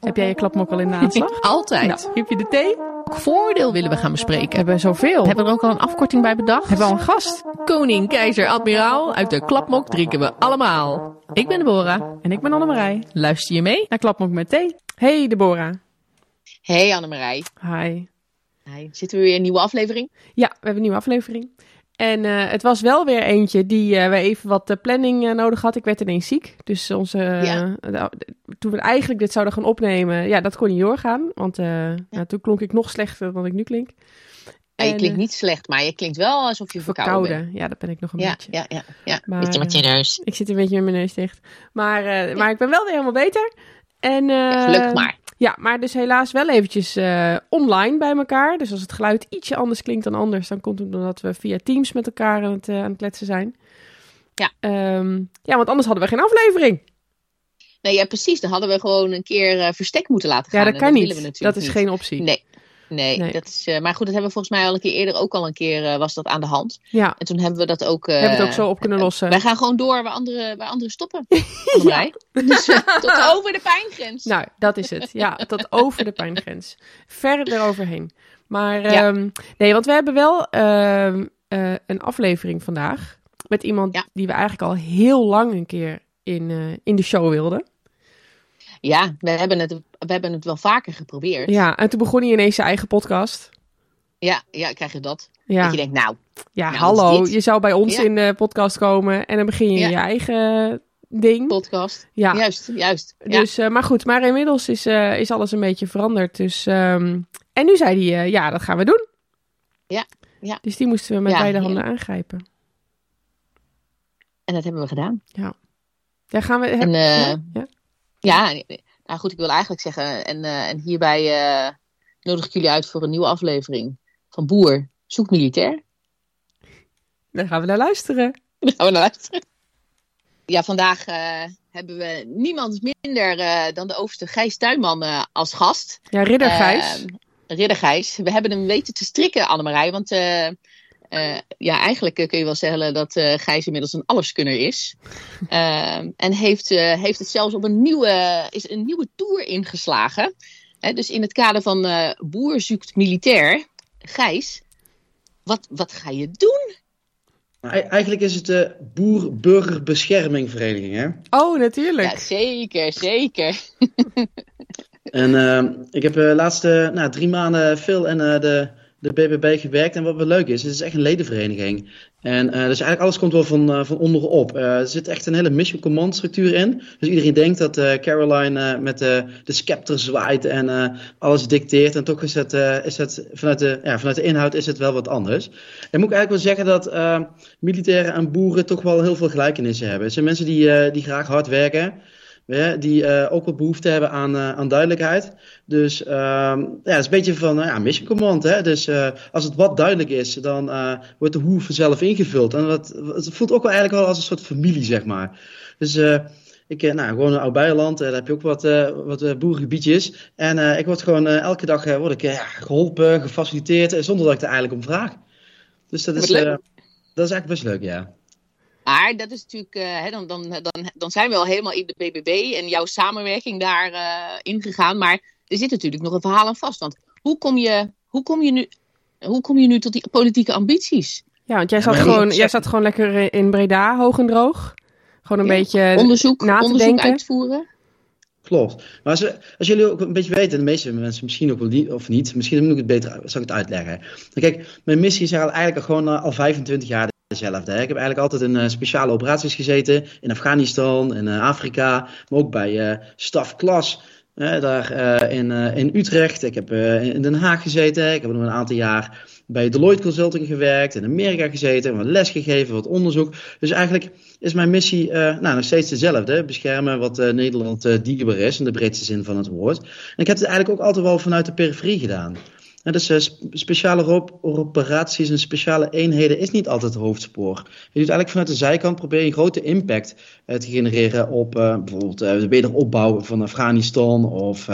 Heb jij je klapmok al in de aanslag? Altijd. Nou, heb je de thee? Voordeel willen we gaan bespreken. Hebben we zoveel? Hebben we er ook al een afkorting bij bedacht? Hebben we al een gast? Koning, keizer, admiraal, uit de klapmok drinken we allemaal. Ik ben Deborah. En ik ben Annemarij. Luister je mee? Naar klapmok met thee. Hey Deborah. Hey Annemarij. Hi. Hi. Zitten we weer in een nieuwe aflevering? Ja, we hebben een nieuwe aflevering. En uh, het was wel weer eentje die uh, we even wat uh, planning nodig had. Ik werd ineens ziek. Dus onze, ja. toen we eigenlijk dit zouden gaan opnemen, ja, dat kon niet doorgaan. Want ja. nou, toen klonk ik nog slechter dan ik nu klink. Ja, je klinkt niet slecht, maar je klinkt wel alsof je verkouden, verkouden. bent. Ja, dat ben ik nog een ja, beetje. Ja, ja, ja. Maar, beetje met je neus. Ik zit een beetje met mijn neus dicht. Maar, maar ik ben wel weer helemaal beter. En, ja, gelukkig maar. Ja, maar dus helaas wel eventjes uh, online bij elkaar. Dus als het geluid ietsje anders klinkt dan anders, dan komt het omdat we via Teams met elkaar aan het, uh, aan het kletsen zijn. Ja. Um, ja, want anders hadden we geen aflevering. Nee, ja, precies. Dan hadden we gewoon een keer verstek moeten laten gaan. Ja, dat kan dat niet. dat is niet. geen optie. Nee. Nee, nee. Dat is, uh, maar goed, dat hebben we volgens mij al een keer eerder ook al een keer uh, was dat aan de hand. Ja. En toen hebben we dat ook. Uh, hebben het ook zo op kunnen lossen. Wij gaan gewoon door waar anderen, waar anderen stoppen. ja. Dus tot over de pijngrens. Nou, dat is het. Ja, tot over de pijngrens. Ver eroverheen. Maar ja. um, nee, want we hebben wel uh, een aflevering vandaag met iemand ja. die we eigenlijk al heel lang een keer in, in de show wilden. Ja, we hebben, het, we hebben het wel vaker geprobeerd. Ja, en toen begon hij ineens zijn eigen podcast. Ja, ja krijg je dat. Ja. Dat je denkt, nou. Ja, nou, hallo. Je zou bij ons ja. in de podcast komen en dan begin je ja. je eigen ding. Podcast. Ja, juist, juist. Dus, uh, maar goed, maar inmiddels is, uh, is alles een beetje veranderd. Dus, um, en nu zei hij, uh, ja, dat gaan we doen. Ja, ja. Dus die moesten we met beide handen aangrijpen. En dat hebben we gedaan. Ja. Daar gaan we. En, ja? Ja, nou goed, ik wil eigenlijk zeggen, en, uh, en hierbij uh, nodig ik jullie uit voor een nieuwe aflevering van Boer zoekt militair. Daar gaan we naar luisteren. Daar gaan we naar luisteren. Ja, vandaag uh, hebben we niemand minder dan de overste Gijs Tuinman als gast. Ja, Ridder Gijs. Ridder Gijs. We hebben hem weten te strikken, Annemarij, want... Uh, ja, eigenlijk kun je wel zeggen dat uh, Gijs inmiddels een alleskunner is. Uh, en heeft, heeft het zelfs op een nieuwe, is een nieuwe tour ingeslagen. Hè, dus in het kader van Boer zoekt militair. Gijs, wat, wat ga je doen? Eigenlijk is het de Boer-Burgerbeschermingvereniging, hè? Oh, natuurlijk. Ja, zeker, zeker. en ehm, ik heb de laatste nou, drie maanden veel en de de BBB gewerkt. En wat wel leuk is, het is echt een ledenvereniging. En uh, dus eigenlijk alles komt wel van, uh, van onderop. Uh, er zit echt een hele mission command structuur in. Dus iedereen denkt dat Caroline met de scepter zwaait en alles dicteert. En toch is het, is het vanuit, de, ja, vanuit de inhoud is het wel wat anders. En moet ik eigenlijk wel zeggen dat militairen en boeren toch wel heel veel gelijkenissen hebben. Het zijn mensen die, die graag hard werken. Die uh, ook wat behoefte hebben aan, uh, aan duidelijkheid. Dus uh, ja, het is een beetje van ja, mission command. Hè? Dus als het wat duidelijk is, dan wordt de hoe vanzelf ingevuld. En dat, het voelt ook wel eigenlijk wel als een soort familie, zeg maar. Dus ik nou, gewoon een oud bijenland, daar heb je ook wat, wat boerengebiedjes. En ik word gewoon elke dag word ik, geholpen, gefaciliteerd, zonder dat ik er eigenlijk om vraag. Dus dat is, dat is eigenlijk best leuk, ja. Maar dat is natuurlijk, uh, hè, dan, dan, dan, dan zijn we al helemaal in de BBB en jouw samenwerking daar uh, ingegaan. Maar er zit natuurlijk nog een verhaal aan vast. Want hoe kom je, hoe kom je, nu, hoe kom je nu tot die politieke ambities? Ja, want jij zat, ja, gewoon, jij zat gewoon lekker in Breda, hoog en droog. Gewoon een ja, beetje onderzoek, na te onderzoek denken. uitvoeren. Klopt. Maar als, als, jullie ook een beetje weten, de meeste mensen misschien ook wel niet, of niet, misschien moet ik het beter zal ik het uitleggen. Kijk, mijn missie is eigenlijk gewoon uh, al 25 jaar dezelfde. Hè. Ik heb eigenlijk altijd in uh, speciale operaties gezeten, in Afghanistan, in uh, Afrika, maar ook bij uh, Staf Klas. daar in, in Utrecht. Ik heb in Den Haag gezeten. Ik heb nog een aantal jaar bij Deloitte Consulting gewerkt. In Amerika gezeten. Wat les gegeven, wat onderzoek. Dus eigenlijk is mijn missie nou, nog steeds dezelfde. Beschermen wat Nederland dierbaar is. In de breedste zin van het woord. En ik heb het eigenlijk ook altijd wel vanuit de periferie gedaan. Ja, dus uh, speciale operaties en speciale eenheden is niet altijd het hoofdspoor. Je doet eigenlijk vanuit de zijkant probeer je een grote impact uh, te genereren op uh, bijvoorbeeld de wederopbouw van Afghanistan of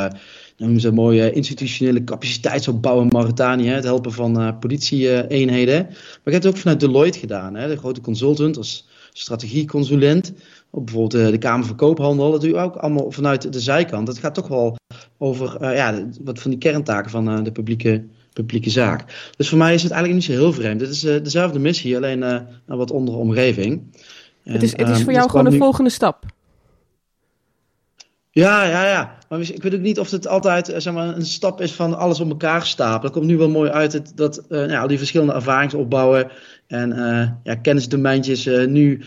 noemen ze mooie institutionele capaciteitsopbouw in Mauritanië, het helpen van politie-eenheden. maar ik heb het ook vanuit Deloitte gedaan, hè, de grote consultant als strategieconsulent. Bijvoorbeeld de Kamer van Koophandel, dat doe je ook allemaal vanuit de zijkant. Dat gaat toch wel over ja, wat van die kerntaken van de publieke, publieke zaak. Dus voor mij is het eigenlijk niet zo heel vreemd. Het is dezelfde missie, alleen een wat andere omgeving. het is, het is voor jou gewoon de volgende stap. Ja, ja, ja. Maar ik weet ook niet of het altijd zeg maar, een stap is van alles op elkaar stapelen. Dat komt nu wel mooi uit dat uh, nou, al die verschillende ervaringsopbouwen en uh, ja, kennisdomeintjes uh, nu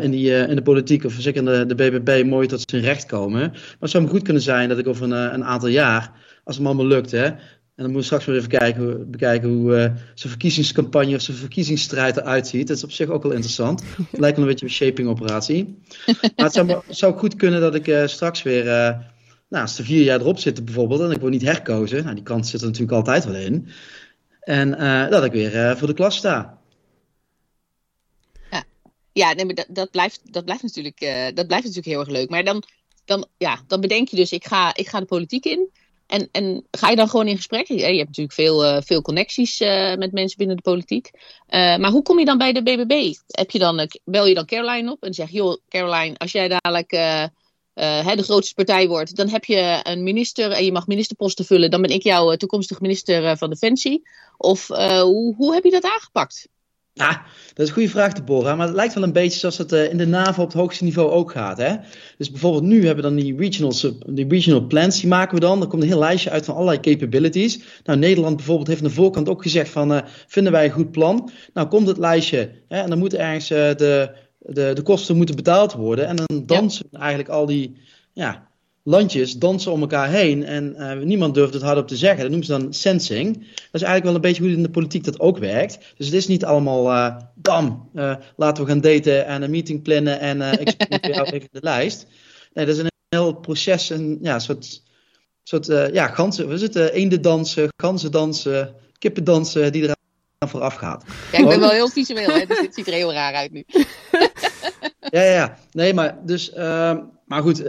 in, die, in de politiek of zeker in de, de BBB mooi tot zijn recht komen. Maar het zou goed kunnen zijn dat ik over een, een aantal jaar, als het me allemaal lukt, hè, en dan moeten we straks weer even kijken, bekijken hoe zijn verkiezingscampagne of zijn verkiezingsstrijd eruit ziet. Dat is op zich ook wel interessant. Het lijkt wel een beetje een shaping operatie. Maar het zou, zou goed kunnen dat ik straks weer, uh, nou, als er vier jaar erop zitten bijvoorbeeld, en ik word niet herkozen. Nou, die kans zit er natuurlijk altijd wel in. En dat ik weer voor de klas sta. Ja, nee, maar dat, dat, blijft, dat, blijft natuurlijk, dat blijft natuurlijk heel erg leuk. Maar dan, dan, ja, dan bedenk je dus, ik ga, ik ga de politiek in. En, en ga je dan gewoon in gesprek? Je, hebt natuurlijk veel, uh, veel connecties uh, met mensen binnen de politiek. Maar hoe kom je dan bij de BBB? Heb je dan, bel je dan Caroline op en zeg joh Caroline, als jij dadelijk de grootste partij wordt, dan heb je een minister en je mag ministerposten vullen. Dan ben ik jouw toekomstig minister van Defensie. Of hoe, hoe heb je dat aangepakt? Ja, dat is een goede vraag, Deborah. Maar het lijkt wel een beetje zoals het uh, in de NAVO op het hoogste niveau ook gaat. Hè? Dus bijvoorbeeld nu hebben we dan die regional, die regional plans, die maken we dan. Er komt een heel lijstje uit van allerlei capabilities. Nou, Nederland bijvoorbeeld heeft aan de voorkant ook gezegd van, uh, vinden wij een goed plan? Nou, komt het lijstje hè, en dan moeten ergens uh, de, de, de kosten moeten betaald worden. En dan dansen eigenlijk al die, ja, landjes dansen om elkaar heen en uh, niemand durft het hardop te zeggen. Dat noemen ze dan sensing. Dat is eigenlijk wel een beetje hoe in de politiek dat ook werkt. Dus het is niet allemaal, uh, bam, uh, laten we gaan daten en een meeting plannen en ik spreek jou even de lijst. Nee, dat is een heel proces, een ja, soort, soort ja, ganzen, we zitten eenden dansen, ganzen dansen, kippen dansen, die eraan vooraf gaat. Ja, ik ben wel heel visueel, hè? dus dit ziet er heel raar uit nu. ja, ja, ja. Nee, maar dus, maar goed,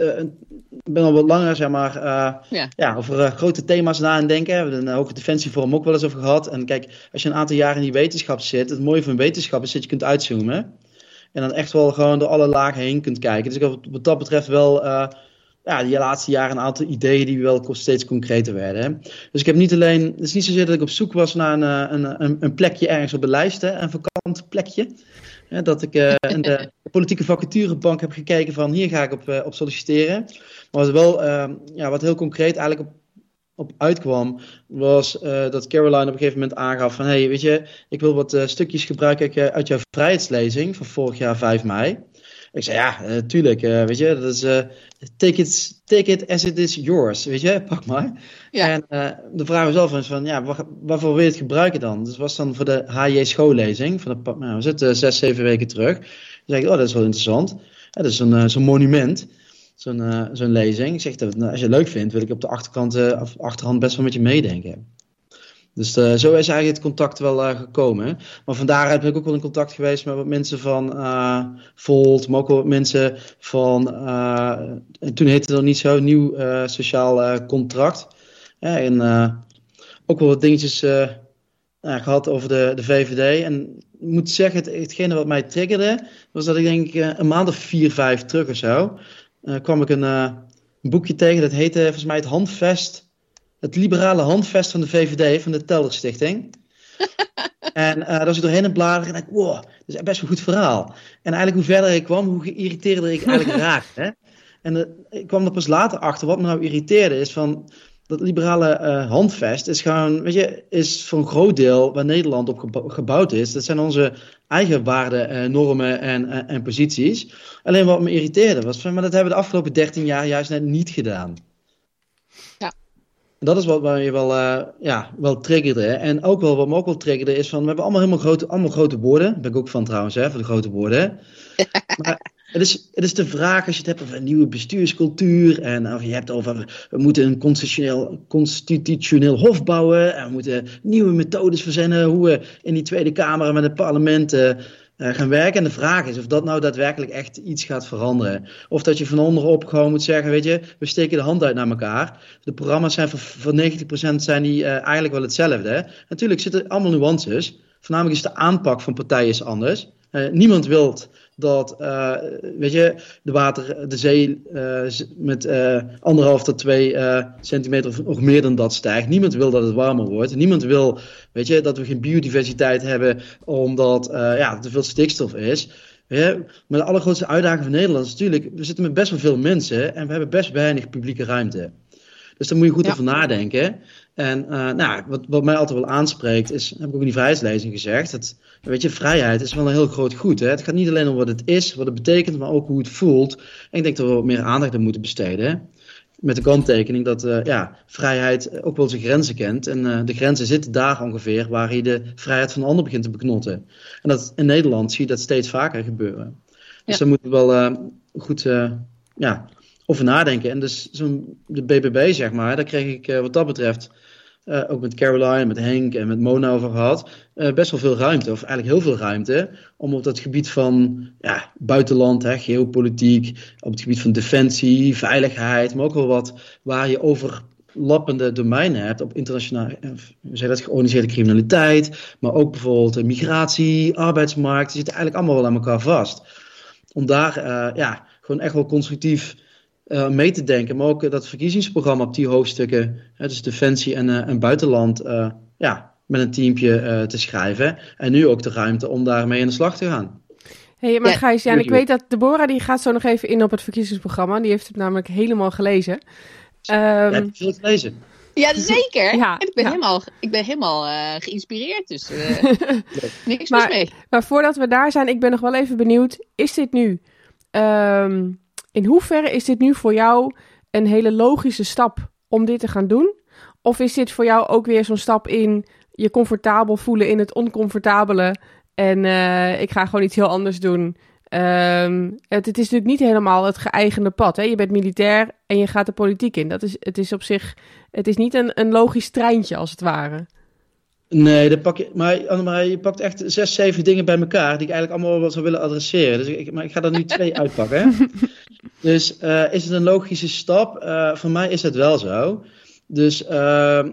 ben al wat langer, zeg maar, uh, ja. ja. over uh, grote thema's na aan denken. We hebben een hoge defensieforum ook wel eens over gehad. En kijk, als je een aantal jaar in die wetenschap zit, het mooie van wetenschap is dat je kunt uitzoomen. En dan echt wel gewoon door alle lagen heen kunt kijken. Dus ik heb wat dat betreft wel, uh, ja, die laatste jaren een aantal ideeën die wel steeds concreter werden. Dus ik heb niet alleen, het is niet zozeer dat ik op zoek was naar een, een, een plekje ergens op de lijst, hè, een vakant plekje dat ik uh, in de politieke vacaturebank heb gekeken van hier ga ik op, uh, op solliciteren. Maar wat, wel, uh, ja, wat heel concreet eigenlijk op, op uitkwam, was uh, dat Caroline op een gegeven moment aangaf van hey, weet je, ik wil wat stukjes gebruiken uit jouw vrijheidslezing van vorig jaar 5 mei. Ik zei, ja, tuurlijk, weet je, dat is, take, it, take it as it is yours, weet je, pak maar. Ja. En de vraag was zelf van, ja, waar, waarvoor wil je het gebruiken dan? Dus was dan voor de HJ schoollezing, van de, nou, we zitten zes, zeven weken terug. Dan zeg ik, oh, dat is wel interessant. Ja, dat is zo'n zo'n monument, zo'n zo'n lezing. Ik zeg, dat, nou, als je het leuk vindt, wil ik op de achterkant, of achterhand best wel met je meedenken. Dus uh, zo is eigenlijk het contact wel gekomen. Maar van daaruit ben ik ook wel in contact geweest met wat mensen van Volt, maar ook wat mensen van, toen heette het nog niet zo, nieuw sociaal contract. En ook wel wat dingetjes gehad over de, de VVD. En ik moet zeggen, het, hetgene wat mij triggerde, was dat ik denk een maand of vier, vijf terug of zo, kwam ik een, een boekje tegen, dat heette volgens mij het Handvest het liberale handvest van de VVD, van de Telder Stichting. en uh, daar was ik doorheen in bladeren en dacht wow, dat is best wel een goed verhaal. En eigenlijk hoe verder ik kwam, hoe geïrriteerder ik eigenlijk raakte. En uh, ik kwam er pas later achter, wat me nou irriteerde, is van dat liberale uh, handvest is gewoon, weet je, is voor een groot deel waar Nederland op gebouwd is. Dat zijn onze eigen waarden, normen en, en posities. Alleen wat me irriteerde was van, maar dat hebben we de afgelopen 13 jaar juist net niet gedaan dat is wat mij wel, uh, ja, wel triggerde. En ook wel wat me ook wel triggerde is van, we hebben allemaal helemaal grote, allemaal grote woorden. Daar ben ik ook van trouwens, hè, voor de grote woorden. maar het is, het is de vraag als je het hebt over een nieuwe bestuurscultuur. En of je hebt over, we moeten een constitutioneel, constitutioneel hof bouwen. En we moeten nieuwe methodes verzinnen. Hoe we in die Tweede Kamer met het parlement... Uh, uh, gaan werken. En de vraag is of dat nou daadwerkelijk echt iets gaat veranderen. Of dat je van onderop gewoon moet zeggen, weet je, we steken de hand uit naar elkaar. De programma's zijn voor, voor 90% zijn die uh, eigenlijk wel hetzelfde. Hè? Natuurlijk zitten allemaal nuances. Voornamelijk is de aanpak van partijen anders. Niemand wil dat, uh, weet je, de water, de zee uh, met uh, anderhalf tot twee centimeter of nog meer dan dat stijgt. Niemand wil dat het warmer wordt. Niemand wil, weet je, dat we geen biodiversiteit hebben omdat ja, er te veel stikstof is. Ja, maar de allergrootste uitdaging van Nederland is natuurlijk, we zitten met best wel veel mensen en we hebben best weinig publieke ruimte. Dus daar moet je goed over nadenken. En uh, nou, wat, wat mij altijd wel aanspreekt, is, heb ik ook in die vrijheidslezing gezegd, dat, weet je, vrijheid is wel een heel groot goed. Hè? Het gaat niet alleen om wat het is, wat het betekent, maar ook hoe het voelt. En ik denk dat we wat meer aandacht aan moeten besteden. Met de kanttekening dat uh, ja, vrijheid ook wel zijn grenzen kent. En uh, de grenzen zitten daar ongeveer waar je de vrijheid van de ander begint te beknotten. En dat, in Nederland zie je dat steeds vaker gebeuren. Dus ja. daar moeten we wel goed ja, over nadenken. En dus zo'n de BBB, zeg maar, daar kreeg ik wat dat betreft uh, ook met Caroline, met Henk en met Mona over gehad. Uh, best wel veel ruimte, of eigenlijk heel veel ruimte. Om op dat gebied van ja, buitenland, hè, geopolitiek, op het gebied van defensie, veiligheid, maar ook wel wat waar je overlappende domeinen hebt op internationaal, uh, zeg dat, georganiseerde criminaliteit, maar ook bijvoorbeeld migratie, arbeidsmarkt, die zitten eigenlijk allemaal wel aan elkaar vast. Om daar ja, gewoon echt wel constructief uh, mee te denken. Maar ook uh, dat verkiezingsprogramma op die hoofdstukken, hè, dus defensie en, uh, en buitenland, ja, met een teampje te schrijven. En nu ook de ruimte om daarmee aan de slag te gaan. hey, maar ja, Gijs, ja, ik weet dat Deborah die gaat zo nog even in op het verkiezingsprogramma. Die heeft het namelijk helemaal gelezen. Um, ja, heb je veel gelezen? Ja, zeker. Ja, en ik ben ja. helemaal, ik ben helemaal uh, geïnspireerd, dus uh, niks maar, mis mee. Maar voordat we daar zijn, ik ben nog wel even benieuwd. Is dit nu um, in hoeverre is dit nu voor jou een hele logische stap om dit te gaan doen? Of is dit voor jou ook weer zo'n stap in je comfortabel voelen in het oncomfortabele en uh, ik ga gewoon iets heel anders doen? Um, het, het, is natuurlijk niet helemaal het geëigende pad. Hè? Je bent militair en je gaat de politiek in. Dat is, het is op zich, het is niet een, een logisch treintje als het ware. Nee, dat pak je, maar Annemarie, je pakt echt zes, zeven dingen bij elkaar die ik eigenlijk allemaal wel zou willen adresseren. Dus ik, maar ik ga er nu twee uitpakken. Hè? Dus uh, is het een logische stap? Uh, voor mij is het wel zo. Dus uh,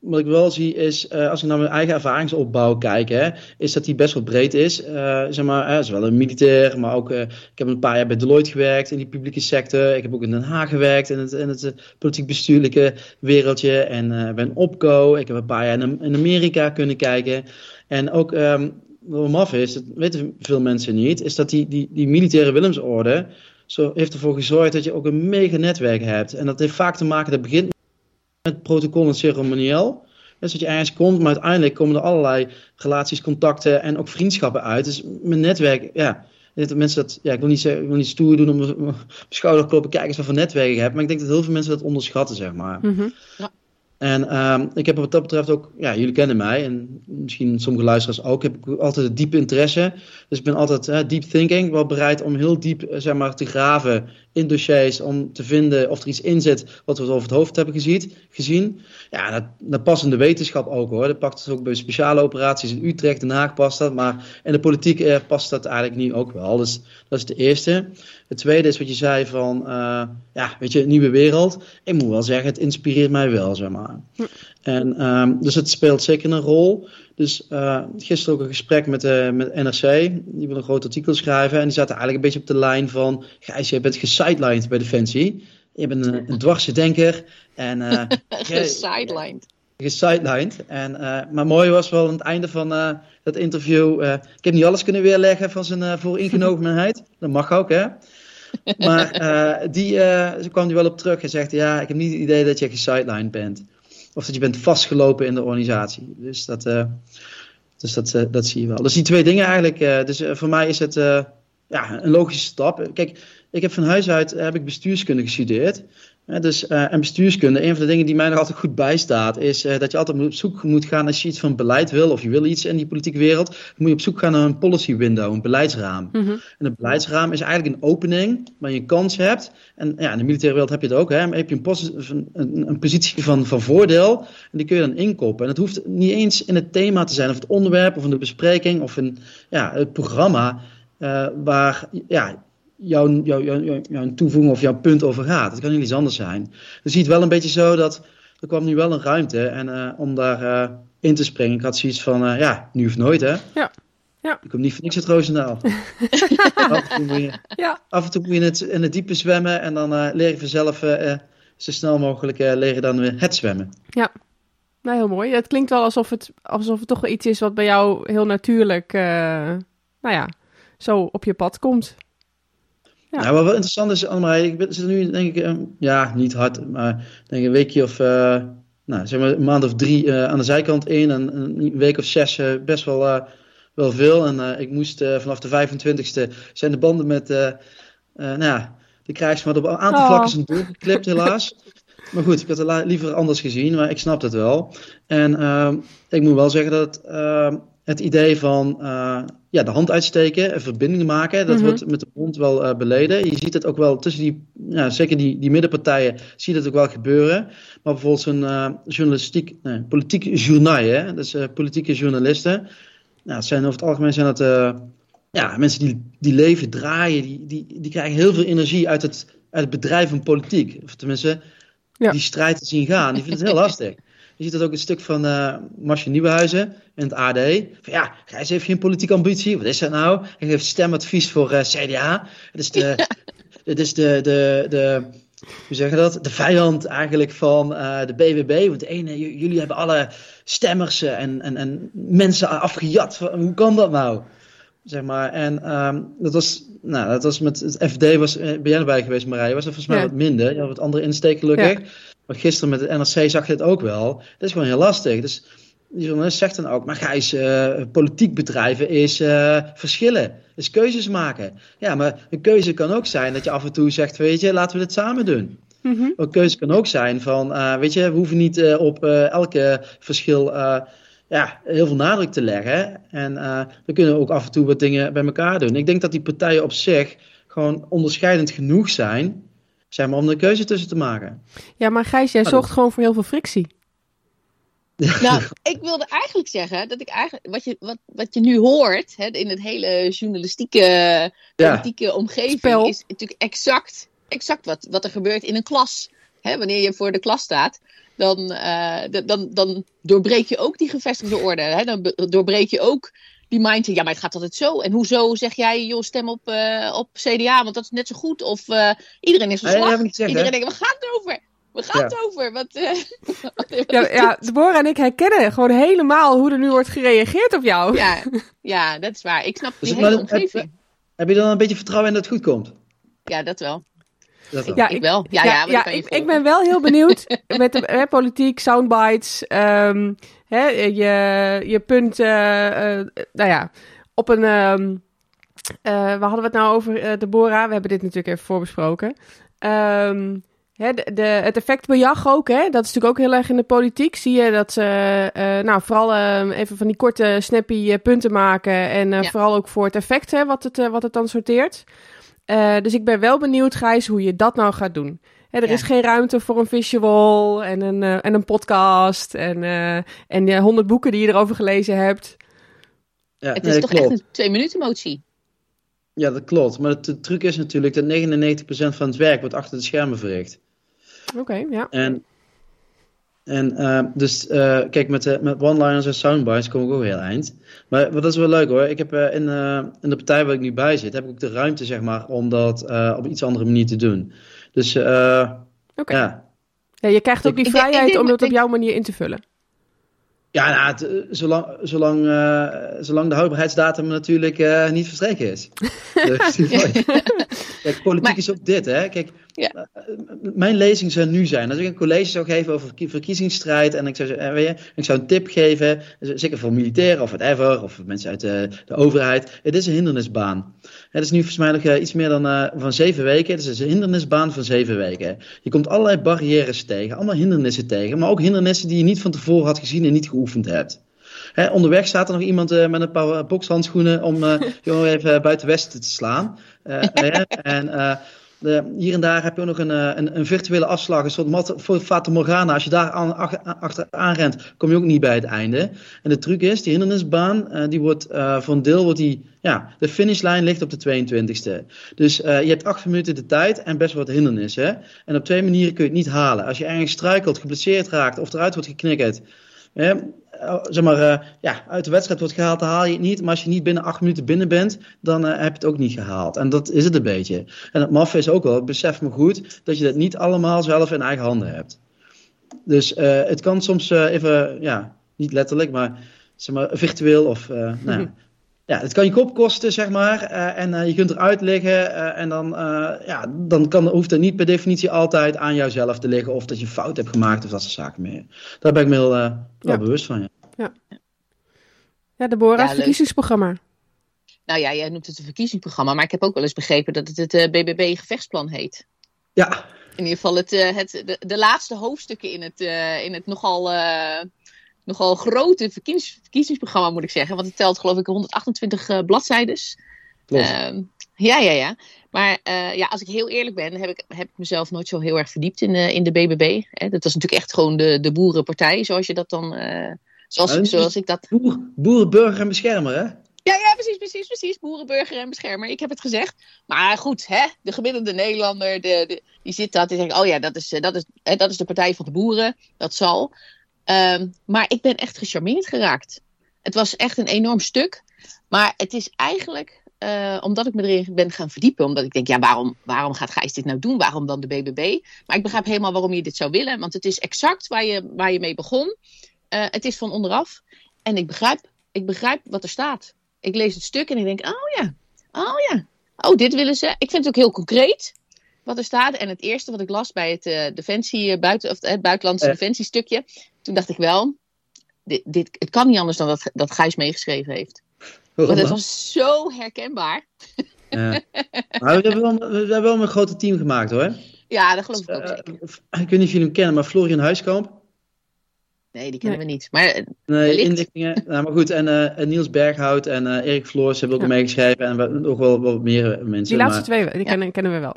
wat ik wel zie is, uh, als ik naar mijn eigen ervaringsopbouw kijk, hè, is dat die best wel breed is. Uh, zeg maar, zowel een militair, maar ook, ik heb een paar jaar bij Deloitte gewerkt in die publieke sector. Ik heb ook in Den Haag gewerkt in het, in het politiek-bestuurlijke wereldje en ben opco. Ik heb een paar jaar in, Amerika kunnen kijken. En ook, um, wat maf is, dat weten veel mensen niet, is dat die, die, die militaire Willemsorde zo heeft ervoor gezorgd dat je ook een mega netwerk hebt. En dat heeft vaak te maken, dat begint met protocol en ceremonieel. Dus dat je ergens komt, maar uiteindelijk komen er allerlei relaties, contacten en ook vriendschappen uit. Dus mijn netwerk, ja, dat mensen dat, ja, ik wil niet, zeggen, ik wil niet stoer doen om mijn kijken eens wat voor netwerk ik heb. Maar ik denk dat heel veel mensen dat onderschatten, zeg maar. Mm -hmm. ja. En um, ik heb wat dat betreft ook, ja, jullie kennen mij en misschien sommige luisteraars ook, heb ik altijd een diepe interesse. Dus ik ben altijd uh, deep thinking, wel bereid om heel diep uh, zeg maar, te graven in dossiers om te vinden of er iets in zit wat we over het hoofd hebben gezien. gezien. Ja, dat, dat past in de wetenschap ook hoor. Dat pakt het ook bij speciale operaties in Utrecht, Den Haag past dat. Maar in de politiek eh, past dat eigenlijk niet ook wel. Dus dat is de eerste. Het tweede is wat je zei van, uh, ja, weet je, nieuwe wereld. Ik moet wel zeggen, het inspireert mij wel, zeg maar. Hm. En, um, dus het speelt zeker een rol. Dus uh, gisteren ook een gesprek met, uh, met NRC. Die wil een groot artikel schrijven. En die zaten eigenlijk een beetje op de lijn van... Gijs, je bent gesidelined bij Defensie. Je bent een, een dwarse denker. En, uh, gesidelined. Gesidelined. En, maar mooi was wel aan het einde van dat interview... ik heb niet alles kunnen weerleggen van zijn vooringenomenheid. Dat mag ook, hè? Maar die ze kwam er wel op terug en zegt... Ja, ik heb niet het idee dat je gesidelined bent of dat je bent vastgelopen in de organisatie. Dus dat, uh, dus dat, uh, dat zie je wel. Dus die twee dingen eigenlijk. Uh, dus voor mij is het ja, een logische stap. Kijk, ik heb van huis uit heb ik bestuurskunde gestudeerd. Dus, uh, en bestuurskunde, een van de dingen die mij nog altijd goed bijstaat, is uh, dat je altijd op zoek moet gaan als je iets van beleid wil, of je wil iets in die politieke wereld, dan moet je op zoek gaan naar een policy window, een beleidsraam. Mm -hmm. En een beleidsraam is eigenlijk een opening waar je een kans hebt. En ja, in de militaire wereld heb je het ook, hè, maar heb je een, een, een positie van, van voordeel, en die kun je dan inkoppen. En dat hoeft niet eens in het thema te zijn, of het onderwerp, of in de bespreking, of in ja, het programma. Uh, waar ja, jouw, jouw, jouw, jouw toevoeging of jouw punt over gaat. Het kan niet iets anders zijn. Dus je ziet wel een beetje zo dat er kwam nu wel een ruimte en, uh, om daar uh, in te springen. Ik had zoiets van, uh, ja, nu of nooit hè. Ja. Ja. Ik kom niet voor niks uit Roosendaal. af, en toe je, Ja. af en toe moet je in het, in het diepe zwemmen en dan eh, leer je vanzelf eh, eh, zo snel mogelijk eh, leren dan weer het zwemmen. Nou, heel mooi. Het klinkt wel alsof het, alsof het toch wel iets is wat bij jou heel natuurlijk, eh, nou ja, zo op je pad komt. Ja. Ja. wat wel interessant is, Annemarie, ik ben, zit nu denk ik, ja, niet hard, maar denk een weekje of, eh, nou, zeg maar een maand of drie eh, aan de zijkant in en een week of zes eh, best wel, wel veel. En ik moest vanaf de 25e zijn de banden met, nou ja, de krijgsmaat op een aantal Oh. vlakken zijn doorgeklipt helaas. Maar goed, ik had het liever anders gezien, maar ik snap het wel. En ehm, ik moet wel zeggen dat ehm, het idee van eh, ja, de hand uitsteken en verbindingen maken, dat Mhm. wordt met de mond wel eh, beleden. Je ziet het ook wel tussen die, ja, zeker die, die middenpartijen, zie je dat ook wel gebeuren. Maar bijvoorbeeld zo'n eh, journalistiek, nee, politiek journaal, hè? dus politieke journalisten. Nou, het zijn over het algemeen zijn dat ja, mensen die, die leven, draaien, die, die, die krijgen heel veel energie uit het, uit het bedrijf van politiek. Of tenminste, Ja. die strijd te zien gaan. Die vinden het heel lastig. Je ziet dat ook een stuk van Marcia Nieuwenhuizen in het AD. Van ja, Gijs heeft geen politieke ambitie. Wat is dat nou? Hij geeft stemadvies voor eh, CDA. Het is de, het is de, de, de, hoe zeg je dat? De vijand eigenlijk van eh, de BBB. Want de ene, jullie hebben alle stemmers en, en, en mensen afgejat. Hoe kan dat nou? Zeg maar. En ehm, dat was, nou, dat was met het FD, was, ben jij erbij geweest Marije? Was dat volgens mij Ja. wat minder. Je had wat andere insteek gelukkig. Maar gisteren met het NRC zag je het ook wel. Dat is gewoon heel lastig. Dus die journalist zegt dan ook, maar Gijs, eh politiek bedrijven is eh, verschillen. Is keuzes maken. Ja, maar een keuze kan ook zijn dat je af en toe zegt, weet je, laten we dit samen doen. Mhm. Een keuze kan ook zijn van, eh, weet je, we hoeven niet op elke verschil ja, heel veel nadruk te leggen. En we kunnen ook af en toe wat dingen bij elkaar doen. Ik denk dat die partijen op zich gewoon onderscheidend genoeg zijn, zeg maar, om er een keuze tussen te maken. Ja, maar Gijs, jij zorgt gewoon voor heel veel frictie. Nou, ik wilde eigenlijk zeggen dat ik eigenlijk, wat je, wat, wat je nu hoort hè, in het hele journalistieke, Ja. politieke omgeving, Spel. is natuurlijk exact, exact wat, wat er gebeurt in een klas. Hè, wanneer je voor de klas staat, dan, eh, dan, dan doorbreek je ook die gevestigde orde. Hè? Dan doorbreek je ook die mindset. Ja, maar het gaat altijd zo. En hoezo zeg jij, joh, stem op, eh, op CDA, want dat is net zo goed. Of eh, iedereen is Nee, verslag. niet gezegd, iedereen hè? denkt, waar gaat het over? Waar gaat het over? Wat, eh, wat- Ja, ja, Deborah en ik herkennen gewoon helemaal hoe er nu wordt gereageerd op jou. Ja, ja, dat is waar. Ik snap Dus die hele dat- heb- omgeving. Heb je dan een beetje vertrouwen in dat het goed komt? Ja, dat wel. Dat. Ja, Ik wel. Ja, ja, kan je ik, ben wel heel benieuwd met de hè, politiek, soundbites, ehm, hè, je, je punt, eh, eh, nou ja, op een, ehm eh, waar hadden we het nou over, Deborah? We hebben dit natuurlijk even voorbesproken. Ehm, hè, de, de, het effectbejag ook, hè? dat is natuurlijk ook heel erg in de politiek. Zie je dat ze, eh, nou, vooral even van die korte, snappy punten maken. En eh, Ja. vooral ook voor het effect, hè, wat, het, wat het dan sorteert. Eh, dus ik ben wel benieuwd, Gijs, hoe je dat nou gaat doen. Hè, er Ja. is geen ruimte voor een visual en een, eh, en een podcast en, eh en honderd boeken die je erover gelezen hebt. Ja, Het is toch klopt. echt een twee minuten motie. Ja, dat klopt. Maar het, de truc is natuurlijk dat 99% van het werk wordt achter de schermen verricht. Oké, ja. En, en eh, dus, eh, kijk, met, met one-liners en soundbites kom ik ook heel eind. Maar wat dat is wel leuk hoor. Ik heb eh, in, in de partij waar ik nu bij zit, heb ik ook de ruimte, zeg maar, om dat op iets andere manier te doen. Dus, eh, Oké. ja. Ja, je krijgt ook die Ik denk- ik vrijheid om het op jouw manier in te vullen. Ja, nou, het, zolang, zolang, zolang de houdbaarheidsdatum natuurlijk niet verstreken is. Dus, Kijk, politiek Maar- is ook dit, hè. Kijk, Ja. eh, eh, mijn lezing zou nu zijn, als ik een college zou geven over verkie- verkiezingsstrijd en ik zou, eh, weet je, ik zou een tip geven, zeker voor militairen of whatever, of mensen uit de, de overheid, het is een hindernisbaan. Het is nu volgens mij nog iets meer dan van zeven weken, het is een hindernisbaan van zeven weken. Je komt allerlei barrières tegen, allemaal hindernissen tegen, maar ook hindernissen die je niet van tevoren had gezien en niet geoefend hebt. Hè, onderweg staat er nog iemand eh, met een paar eh, bokshandschoenen om eh jongen even buiten westen te slaan. En de, hier en daar heb je ook nog een, een, een virtuele afslag, een soort mat, voor Fata Morgana. Als je daar aan, ach- achteraan rent, kom je ook niet bij het einde. En de truc is, die hindernisbaan, die wordt voor een deel, wordt die, ja, de finishlijn ligt op de 22e. Dus je hebt acht minuten de tijd en best wat hindernissen. En op twee manieren kun je het niet halen. Als je ergens struikelt, geblesseerd raakt of eruit wordt geknikkerd, hè, zeg maar, ja, uit de wedstrijd wordt gehaald, dan haal je het niet. Maar als je niet binnen acht minuten binnen bent, dan heb je het ook niet gehaald. En dat is het een beetje. En het maf is ook wel, besef me goed, dat je dat niet allemaal zelf in eigen handen hebt. Dus het kan soms even, ja, niet letterlijk, maar, zeg maar virtueel of, nou ja, het kan je kop kosten, zeg maar. Uh, en uh, je kunt eruit liggen. Uh, en dan, ja, dan kan, hoeft het niet per definitie altijd aan jouzelf te liggen. Of dat je fout hebt gemaakt of dat soort zaken meer. Daar ben ik me heel, wel ja. bewust van. Ja, ja. ja Deborah, ja, verkiezingsprogramma. Nou ja, jij noemt het een verkiezingsprogramma. Maar ik heb ook wel eens begrepen dat het het BBB-gevechtsplan heet. Ja. In ieder geval het, het, de, de laatste hoofdstukken in het, in het nogal nogal grote verkiezings, verkiezingsprogramma, moet ik zeggen. Want het telt geloof ik 128 uh, bladzijden. Uh, ja, ja, ja. Maar uh, ja, als ik heel eerlijk ben, heb ik, heb ik mezelf nooit zo heel erg verdiept in, uh, in de BBB. Hè. Dat was natuurlijk echt gewoon de, de boerenpartij, zoals je dat dan... Uh, zoals, ja, zoals ik dat... Boer, boeren, burger en beschermer, hè? Ja, ja, precies, precies, precies. Boerenburger en beschermer. Ik heb het gezegd. Maar goed, hè, de gemiddelde Nederlander, de, de, die zit dat. Die zegt, oh ja, dat is, dat, is, hè, dat is de partij van de boeren. Dat zal. Um, maar ik ben echt gecharmeerd geraakt. Het was echt een enorm stuk. Maar het is eigenlijk, uh, omdat ik me erin ben gaan verdiepen, omdat ik denk, ja, waarom, waarom gaat Gijs dit nou doen? Waarom dan de BBB? Maar ik begrijp helemaal waarom je dit zou willen, want het is exact waar je, waar je mee begon. Uh, het is van onderaf. En ik begrijp, ik begrijp wat er staat. Ik lees het stuk en ik denk, oh ja, oh ja, oh, dit willen ze. Ik vind het ook heel concreet wat er staat. En het eerste wat ik las bij het, uh, defensie, buiten, of, het buitenlandse defensiestukje, toen dacht ik wel, dit, dit, het kan niet anders dan dat, dat Gijs meegeschreven heeft. Want het was zo herkenbaar. Ja. Maar we hebben, wel, we hebben wel een grote team gemaakt hoor. Ja, dat geloof ik ook uh, Ik weet niet of jullie hem kennen, maar Florian Huiskamp. Nee, die kennen we niet. Maar, eh, nee, inlichtingen. nou, maar goed, en uh, Niels Berghout en uh, Erik Floors hebben ook ja. meegeschreven. En nog wel wat meer mensen. Die laatste maar... twee, die kennen, kennen we wel.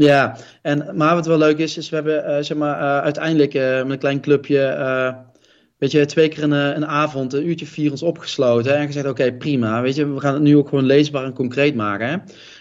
Ja, en, maar wat wel leuk is, is we hebben uh, zeg maar, uh, uiteindelijk uh, met een klein clubje, weet je, twee keer een, een avond, een uurtje vier ons opgesloten. En gezegd, oké, prima, weet je, we gaan het nu ook gewoon leesbaar en concreet maken. Hè.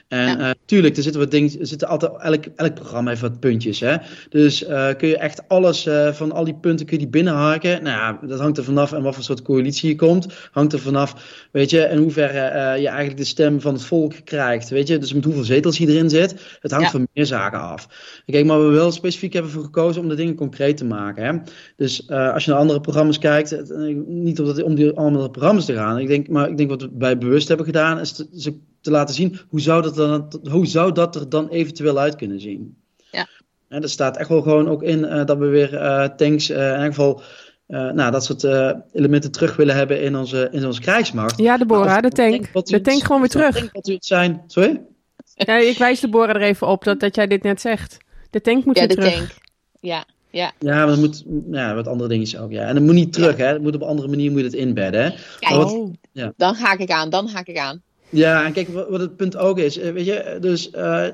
En ja. uh, tuurlijk, er zitten wat dingen, er zitten altijd, elk, elk programma heeft wat puntjes. Hè? Dus uh, kun je echt alles uh, van al die punten kun je die binnenharken. Nou ja, dat hangt er vanaf en wat voor soort coalitie je komt. Hangt er vanaf, weet je, in hoeverre je eigenlijk de stem van het volk krijgt. Weet je, dus met hoeveel zetels je erin zit. Het hangt ja. van meer zaken af. Kijk, maar we wel specifiek hebben voor gekozen om de dingen concreet te maken. Hè? Dus als je naar andere programma's kijkt, niet omdat, om die andere programma's te gaan. Ik denk, maar ik denk wat wij bewust hebben gedaan, is ze te laten zien hoe zou dat, dan, hoe zou dat er dan eventueel uit kunnen zien. Ja. En er staat echt wel gewoon ook in uh, dat we weer uh, tanks, uh, in ieder geval nou, dat soort elementen terug willen hebben in onze, in onze krijgsmacht. Ja, Deborah, nou, de tank. Tank, de tank gewoon weer terug. Denk wat u het zijn. Sorry? Ja, ik wijs Deborah er even op dat, dat jij dit net zegt. De tank moet ja, weer terug. Ja, de tank. Ja, ja. Ja, maar dat moet, ja, wat andere dingetjes ook. Ja. En dat moet niet terug, ja. hè. Dat moet op een andere manier moet je het inbedden. Hè. Kijk, wat, ja. dan haak ik aan, dan haak ik aan. Ja, en kijk, wat het punt ook is, weet je, dus uh,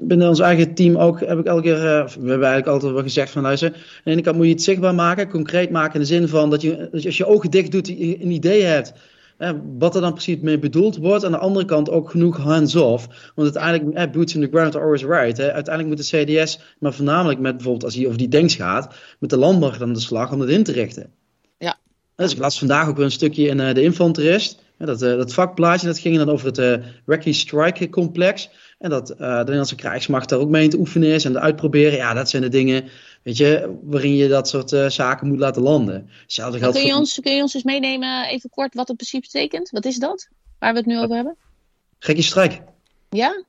binnen ons eigen team ook heb ik elke keer, uh, we hebben eigenlijk altijd wel gezegd van luister, aan de ene kant moet je het zichtbaar maken, concreet maken in de zin van dat je, als je ogen dicht doet, je een idee hebt eh, wat er dan precies mee bedoeld wordt. Aan de andere kant ook genoeg hands-off. Want uiteindelijk, eh, boots in the ground are always right. Hè. Uiteindelijk moet de CDS, maar voornamelijk met bijvoorbeeld als hij over die denks gaat, met de landbouw aan de slag om het in te richten. Ja. Dus ik las vandaag ook weer een stukje in uh, de infanterist. Ja, dat, uh, dat vakplaatje dat ging dan over het uh, Wacky Strike complex. En dat uh, de Nederlandse krijgsmacht daar ook mee te oefenen is en te uitproberen. Ja, dat zijn de dingen, weet je, waarin je dat soort zaken moet laten landen. Hetzelfde geldt kun, je ons, kun je ons eens meenemen, even kort, wat het precies betekent? Wat is dat, waar we het nu over hebben? Gekkie strijk. Ja?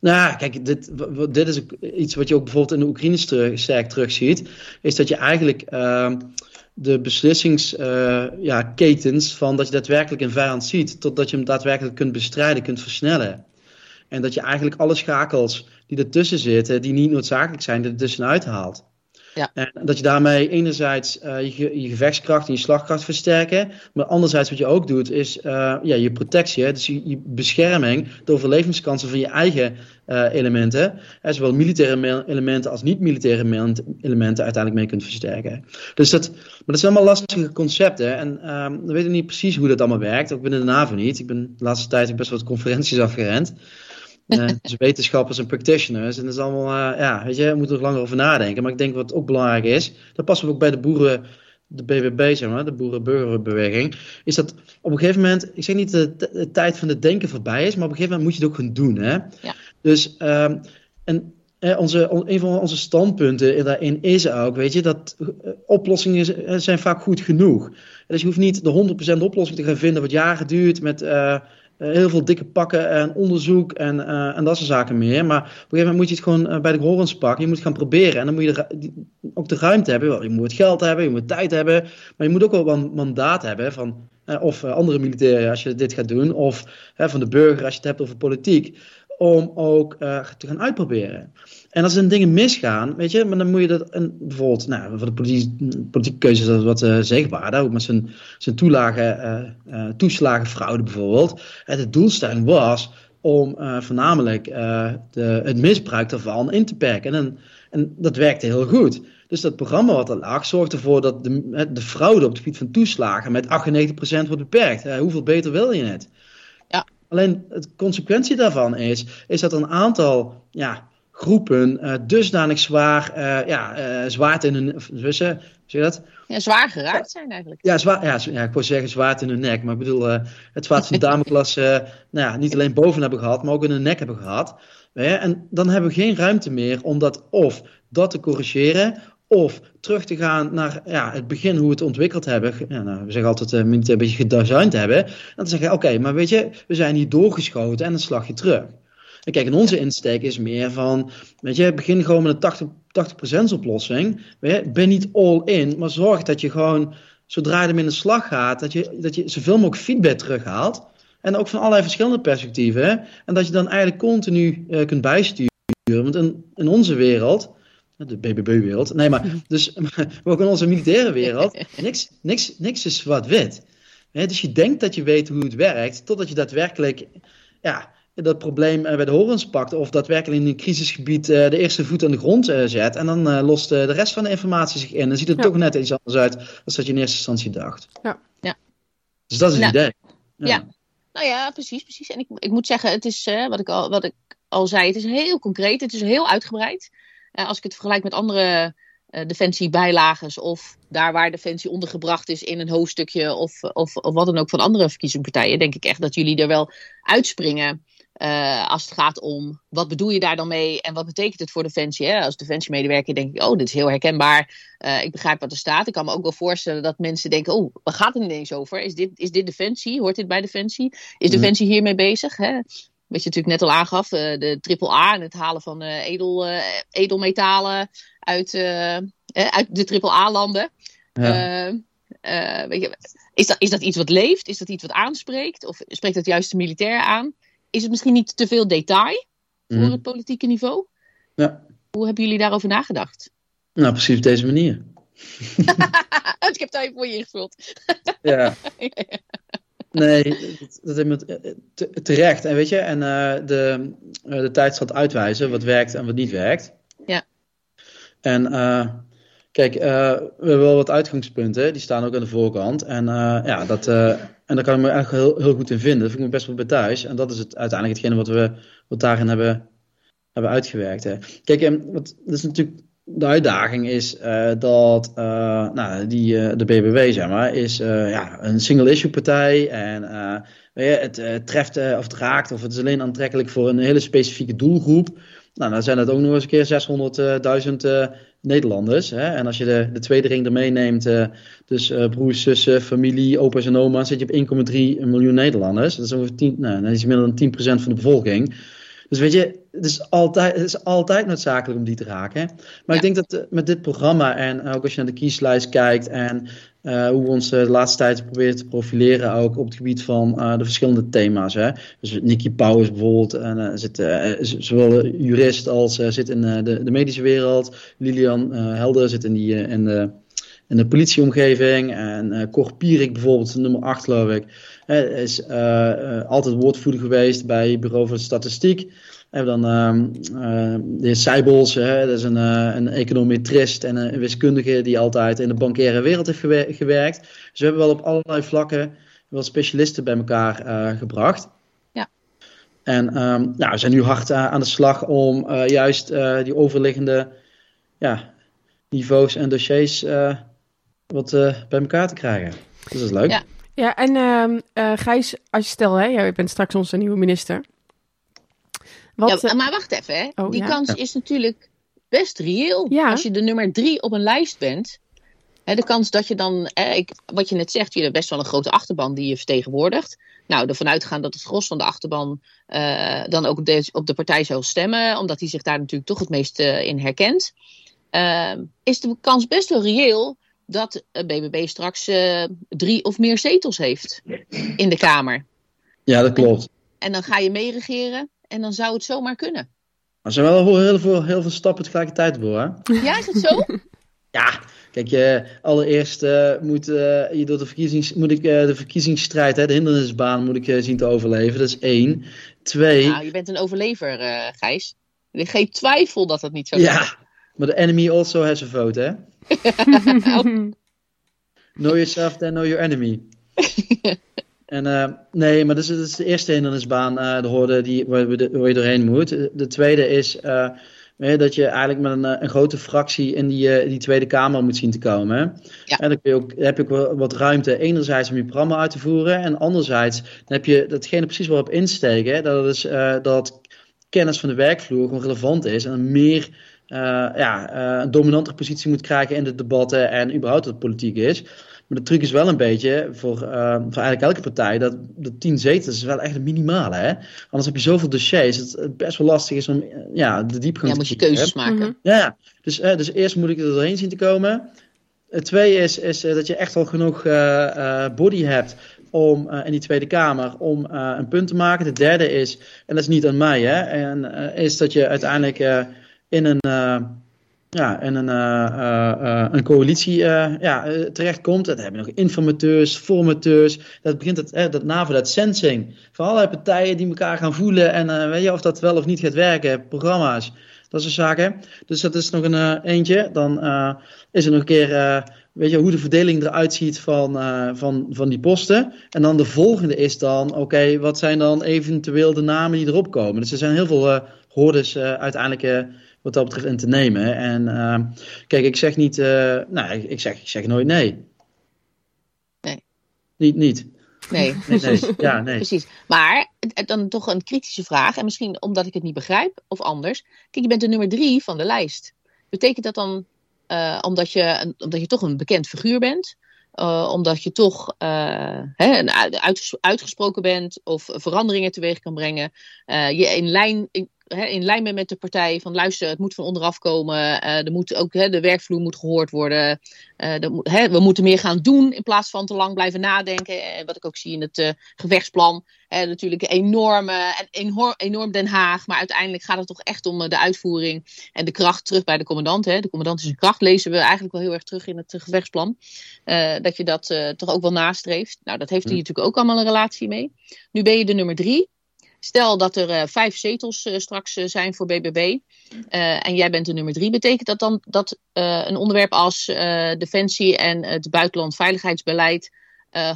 Nou, kijk, dit, dit is iets wat je ook bijvoorbeeld in de Oekraïne sterk terugziet. Is dat je eigenlijk uh, de beslissingsketens uh, ja, van dat je daadwerkelijk een vijand ziet, totdat je hem daadwerkelijk kunt bestrijden, kunt versnellen. En dat je eigenlijk alle schakels die ertussen zitten, die niet noodzakelijk zijn, er tussenuit haalt. Ja. En dat je daarmee enerzijds uh, je, je gevechtskracht en je slagkracht versterken. Maar anderzijds wat je ook doet is uh, ja, je protectie. Dus je, je, bescherming, de overlevingskansen van je eigen elementen. Hè? Zowel militaire elementen als niet-militaire elementen uiteindelijk mee kunt versterken. Dus dat, maar dat zijn allemaal lastige concepten. En um, we weten niet precies hoe dat allemaal werkt. Ook binnen de NAVO niet. Ik ben de laatste tijd best wel wat conferenties afgerend. Uh, dus wetenschappers en practitioners. En dat is allemaal, uh, ja, weet je, we moeten er langer over nadenken. Maar ik denk wat ook belangrijk is, dat passen we ook bij de boeren, de BBB, zeg maar, de Boerenburgerbeweging, is dat op een gegeven moment, ik zeg niet dat de, de, tijd van het denken voorbij is, maar op een gegeven moment moet je het ook gaan doen. Hè? Ja. Dus, um, en onze, een van onze standpunten daarin is ook, weet je, dat oplossingen zijn vaak goed genoeg. Dus je hoeft niet de 100% oplossing te gaan vinden wat jaren duurt met uh, heel veel dikke pakken en onderzoek en, en dat soort zaken meer. Maar op een gegeven moment moet je het gewoon bij de horens pakken. Je moet gaan proberen en dan moet je ook de ruimte hebben. Je moet geld hebben, je moet tijd hebben, maar je moet ook wel een mandaat hebben van of andere militairen als je dit gaat doen, of van de burger als je het hebt over politiek om ook uh, te gaan uitproberen. En als er dingen misgaan, weet je, maar dan moet je dat, bijvoorbeeld, nou, voor de politieke, keuzes dat is wat uh, zegbaar, ook met zijn, zijn toelagen, uh, toeslagenfraude bijvoorbeeld. En de doelstelling was om voornamelijk de, het misbruik daarvan in te perken. En, en dat werkte heel goed. Dus dat programma wat er lag, zorgde ervoor dat de, de fraude op het gebied van toeslagen met 98% wordt beperkt. hoeveel beter wil je het? Alleen de consequentie daarvan is, is dat een aantal ja, groepen uh, dusdanig zwaar, uh, ja, uh, zwaard in hun, zie je dat? Ja, zwaar geraakt zijn eigenlijk. Ja, zwaar, ja, ja, ik wou zeggen zwaard in hun nek, maar ik bedoel het zwaard van de Damocles nou ja, niet alleen boven hebben gehad, maar ook in hun nek hebben gehad. En dan hebben we geen ruimte meer om dat of dat te corrigeren, of terug te gaan naar ja, het begin, hoe we het ontwikkeld hebben. Ja, nou, we zeggen altijd, uh, een beetje gedesigned hebben. En dan zeggen, oké, maar weet je, we zijn hier doorgeschoten en dan slag je terug. En kijk, en onze insteek is meer van, weet je, begin gewoon met een 80, 80% oplossing. Je, ben niet all in, maar zorg dat je gewoon, zodra je hem in de slag gaat, dat je, dat je zoveel mogelijk feedback terughaalt. En ook van allerlei verschillende perspectieven. En dat je dan eigenlijk continu uh, kunt bijsturen. Want in, in onze wereld de BBB-wereld. Nee, maar dus ook in onze militaire wereld, niks, niks, niks is zwart-wit. Dus je denkt dat je weet hoe het werkt, totdat je daadwerkelijk ja, dat probleem eh, bij de horens pakt, of daadwerkelijk in een crisisgebied uh, de eerste voet aan de grond uh, zet, en dan uh, lost de rest van de informatie zich in. En ziet het ja. toch net iets anders uit dan dat je in eerste instantie dacht. Ja. ja. Dus dat is het nou, idee. Ja. ja. nou ja, precies, precies. En ik, ik moet zeggen, het is, wat, ik al, wat ik al zei, het is heel concreet, het is heel uitgebreid. Uh, als ik het vergelijk met andere uh, defensiebijlages of daar waar defensie ondergebracht is in een hoofdstukje of, of, of wat dan ook van andere verkiezingspartijen, denk ik echt dat jullie er wel uitspringen. Uh, als het gaat om wat bedoel je daar dan mee en wat betekent het voor Defensie? Hè? Als Defensiemedewerker denk ik, oh, dit is heel herkenbaar. Uh, ik begrijp wat er staat. Ik kan me ook wel voorstellen dat mensen denken, oh, waar gaat het ineens over? Is dit, is dit Defensie? Hoort dit bij Defensie? Is Defensie hiermee bezig? Hè? Wat je natuurlijk net al aangaf, uh, de AAA en het halen van uh, edel, uh, edelmetalen uit, uit de. Ja. weet je, is, dat, is dat iets wat leeft? Is dat iets wat aanspreekt? Of spreekt dat juist de militair aan? Is het misschien niet te veel detail voor mm. het politieke niveau? Ja. Hoe hebben jullie daarover nagedacht? Nou, precies op deze manier. ik heb het even voor je ingevuld. ja. Nee, dat, is terecht. En weet je, en uh, de, uh, de tijd zal uitwijzen wat werkt en wat niet werkt. Ja. En uh, kijk, we hebben wel wat uitgangspunten, die staan ook aan de voorkant. En ja, dat, en daar kan ik me eigenlijk heel, heel goed in vinden. Dat vind ik me best wel bij thuis. En dat is het, uiteindelijk hetgene wat we wat daarin hebben, hebben uitgewerkt. Hè. Kijk, en wat, dat is natuurlijk de uitdaging is uh, dat uh, nou, die, uh, de BBW, zeg maar, is ja, een single-issue partij. En het treft of het raakt of het is alleen aantrekkelijk voor een hele specifieke doelgroep. Nou, dan zijn het ook nog eens een keer 600.000 Nederlanders. Hè? En als je de, de tweede ring ermee neemt, dus broers, zussen, familie, opa's en oma's, zit je op 1,3 miljoen Nederlanders. Dat is ongeveer 10, nou, dat is meer dan 10% van de bevolking. Dus weet je, het is altijd, het is altijd noodzakelijk om die te raken. Maar ik denk dat uh, met dit programma en ook als je naar de kieslijst kijkt en uh, hoe we ons de laatste tijd proberen te profileren ook op het gebied van de verschillende thema's. Hè. Dus Nicky Powers bijvoorbeeld en, zit zowel jurist als zit in de, de, medische wereld. Lilian Helder zit in, die, in, de, in de politieomgeving. En uh, Cor Pierik bijvoorbeeld, nummer 8 geloof ik, is altijd woordvoerder geweest bij Bureau voor Statistiek hebben dan uh, de heer Seibels, hè, dat is een, uh, een econometrist en een wiskundige die altijd in de bankaire wereld heeft gewerkt. Dus we hebben wel op allerlei vlakken wel specialisten bij elkaar uh, gebracht. Ja. En um, nou, we zijn nu hard aan de slag om juist die overliggende ja, niveaus en dossiers wat bij elkaar te krijgen. Dus dat is leuk. Ja. Ja, en uh, Gijs, als je stel, hè, jij bent straks onze nieuwe minister. Wat, ja, maar wacht even, hè. Oh, die kans is natuurlijk best reëel. Ja. Als je de nummer drie op een lijst bent, hè, de kans dat je dan, hè, ik, wat je net zegt, je hebt best wel een grote achterban die je vertegenwoordigt. Nou, ervan uitgaan dat het gros van de achterban uh, dan ook op de, op de partij zou stemmen, omdat hij zich daar natuurlijk toch het meest uh, in herkent. Uh, is de kans best wel reëel dat BBB straks drie of meer zetels heeft in de Kamer. Ja, dat klopt. En, dan ga je meeregeren en dan zou het zomaar kunnen. Maar er zijn wel heel veel, heel veel stappen tegelijkertijd voor, hè? Ja, is het zo? ja, kijk, je, allereerst uh, moet, uh, je door de, verkiezings, moet ik de verkiezingsstrijd, hè, de hindernisbaan, moet ik zien te overleven. Dat is één. Twee. Nou, je bent een overlever, Gijs. Er geen twijfel dat dat niet zo is. Ja, maar de enemy also has a vote, hè? know yourself, then know your enemy. En uh, nee, maar dat is, dat is de eerste hindernisbaan, uh, de hoorde die, waar, waar, je doorheen moet. De tweede is uh, dat je eigenlijk met een, een grote fractie in die, die Tweede Kamer moet zien te komen. Ja. En dan, kun je ook, heb je ook wat ruimte, enerzijds om je programma uit te voeren. En anderzijds dan heb je datgene precies waarop insteken. Dat, is, dat kennis van de werkvloer gewoon relevant is. En meer ja, een dominantere positie moet krijgen in de debatten en überhaupt wat politiek is. Maar de truc is wel een beetje voor, uh, voor eigenlijk elke partij dat de tien zetels is wel echt een minimale. Hè? Anders heb je zoveel dossiers dat het best wel lastig is om uh, ja, de diepgang ja, te moet je keuzes maken. Mhm. Ja, dus, uh, dus eerst moet ik er doorheen zien te komen. Het tweede is, is dat je echt wel genoeg body hebt om in die Tweede Kamer om een punt te maken. De derde is, en dat is niet aan mij, hè, en, is dat je uiteindelijk in een ja, en een, uh, een coalitie ja, terechtkomt. Dan hebben we nog informateurs, formateurs. Dat begint het, dat NAVO, dat sensing. Van allerlei partijen die elkaar gaan voelen. En weet je of dat wel of niet gaat werken. Programma's, dat soort zaken. Dus dat is nog een eentje. Dan is er nog een keer, weet je, hoe de verdeling eruit ziet van, van, van die posten. En dan de volgende is dan, oké, wat zijn dan eventueel de namen die erop komen. Dus er zijn heel veel hordes uiteindelijk wat dat betreft in te nemen. En uh, kijk, ik zeg niet, uh, nou, ik zeg, ik zeg nooit nee. Nee. Niet, niet. Nee. nee, nee. Ja, nee. Precies. Maar dan toch een kritische vraag, en misschien omdat ik het niet begrijp of anders. Kijk, je bent de nummer drie van de lijst. Betekent dat dan, uh, omdat, je, omdat je toch een bekend figuur bent, uh, omdat je toch uh, hè, uitgesproken bent of veranderingen teweeg kan brengen. Uh, je in lijn, in, in lijn bent met de partij van luister, het moet van onderaf komen. Uh, er moet ook, de werkvloer moet gehoord worden. Uh, we moeten meer gaan doen in plaats van te lang blijven nadenken. En wat ik ook zie in het uh, gevechtsplan. natuurlijk enorm, enorm, enorm Den Haag. Maar uiteindelijk gaat het toch echt om de uitvoering en de kracht terug bij de commandant. Hè. De commandant is een kracht, lezen we eigenlijk wel heel erg terug in het gevechtsplan. dat je dat toch ook wel nastreeft. Nou, dat heeft hij natuurlijk ook allemaal een relatie mee. Nu ben je de nummer drie. Stel dat er uh, vijf zetels uh, straks uh, zijn voor BBB en jij bent de nummer drie. Betekent dat dan dat een onderwerp als defensie en het buitenland veiligheidsbeleid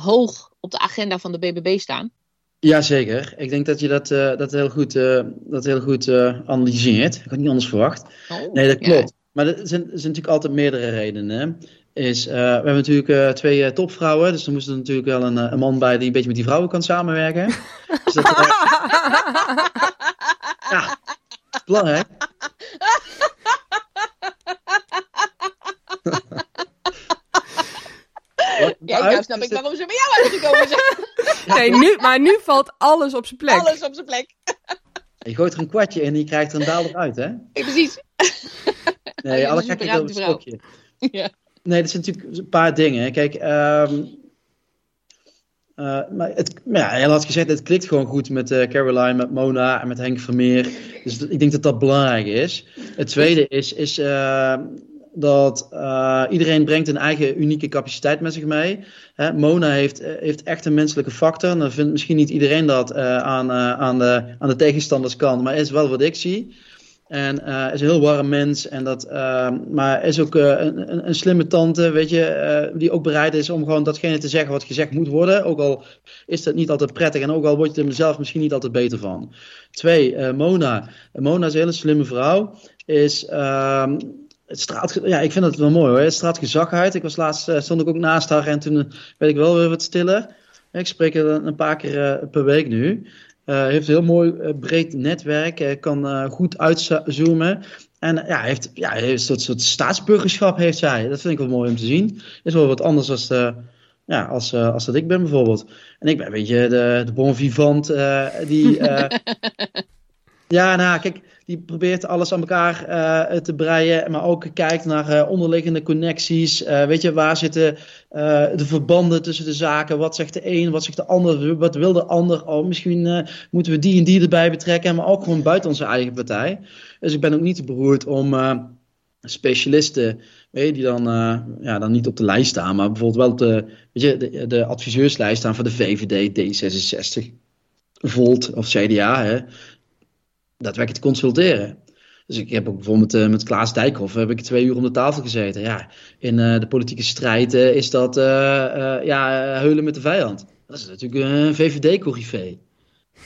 hoog op de agenda van de BBB staan? Jazeker. Ik denk dat je dat, dat heel goed, dat heel goed analyseert. Ik had niet anders verwacht. Oh, nee, dat klopt. Ja. Maar er zijn, er zijn natuurlijk altijd meerdere redenen is, uh, we hebben natuurlijk uh, twee uh, topvrouwen, dus er moest er natuurlijk wel een, een, man bij die een beetje met die vrouwen kan samenwerken. dus dat, ja, belangrijk. ja, nou snap ik waarom ze bij jou uitgekomen zijn. nee, nu, maar nu valt alles op zijn plek. Alles op zijn plek. je gooit er een kwartje in en je krijgt er een daalder uit, hè? Precies. Nee, oh, alle gekheid op het stokje. Ja. Nee, dat zijn natuurlijk een paar dingen. Kijk, um, uh, maar het, ja, heel had gezegd, het klikt gewoon goed met uh, Caroline, met Mona en met Henk Vermeer. Dus ik denk dat dat belangrijk is. Het tweede is, is uh, dat iedereen brengt een eigen unieke capaciteit met zich mee. Hè, Mona heeft, heeft echt een menselijke factor. Dan vindt misschien niet iedereen dat aan, aan, de, aan de tegenstanders kan, maar is wel wat ik zie. En uh, is een heel warm mens. En dat, uh, maar is ook uh, een, een, slimme tante, weet je, die ook bereid is om gewoon datgene te zeggen wat gezegd moet worden. Ook al is dat niet altijd prettig en ook al word je er zelf misschien niet altijd beter van. Twee, Mona. Mona is een hele slimme vrouw. Is, ehm, het straalt, ja, ik vind het wel mooi hoor. Het uit. Ik was laatst, stond ik ook naast haar en toen werd ik wel weer wat stiller. Ik spreek er een paar keer per week nu. Heeft een heel mooi breed netwerk, kan goed uitzoomen. En ja, heeft, ja, een soort, soort staatsburgerschap heeft zij. Dat vind ik wel mooi om te zien. Is wel wat anders als, de, ja, als, als dat ik ben bijvoorbeeld. En ik ben een beetje de, de bon vivant die... ja, nou kijk, die probeert alles aan elkaar uh, te breien, maar ook kijkt naar uh, onderliggende connecties. Uh, weet je, waar zitten de verbanden tussen de zaken? Wat zegt de een, wat zegt de ander, wat wil de ander? Oh, misschien moeten we die en die erbij betrekken, maar ook gewoon buiten onze eigen partij. Dus ik ben ook niet beroerd om specialisten, weet je, die dan, ja, dan niet op de lijst staan, maar bijvoorbeeld wel de, weet je, de, de adviseurslijst staan voor de VVD, D66. Volt of CDA, hè, daadwerkelijk te consulteren. Dus ik heb ook bijvoorbeeld uh, met Klaas Dijkhoff heb ik twee uur om de tafel gezeten. Ja, in uh, de politieke strijd uh, is dat ja, heulen met de vijand. Dat is natuurlijk een VVD-corrivee.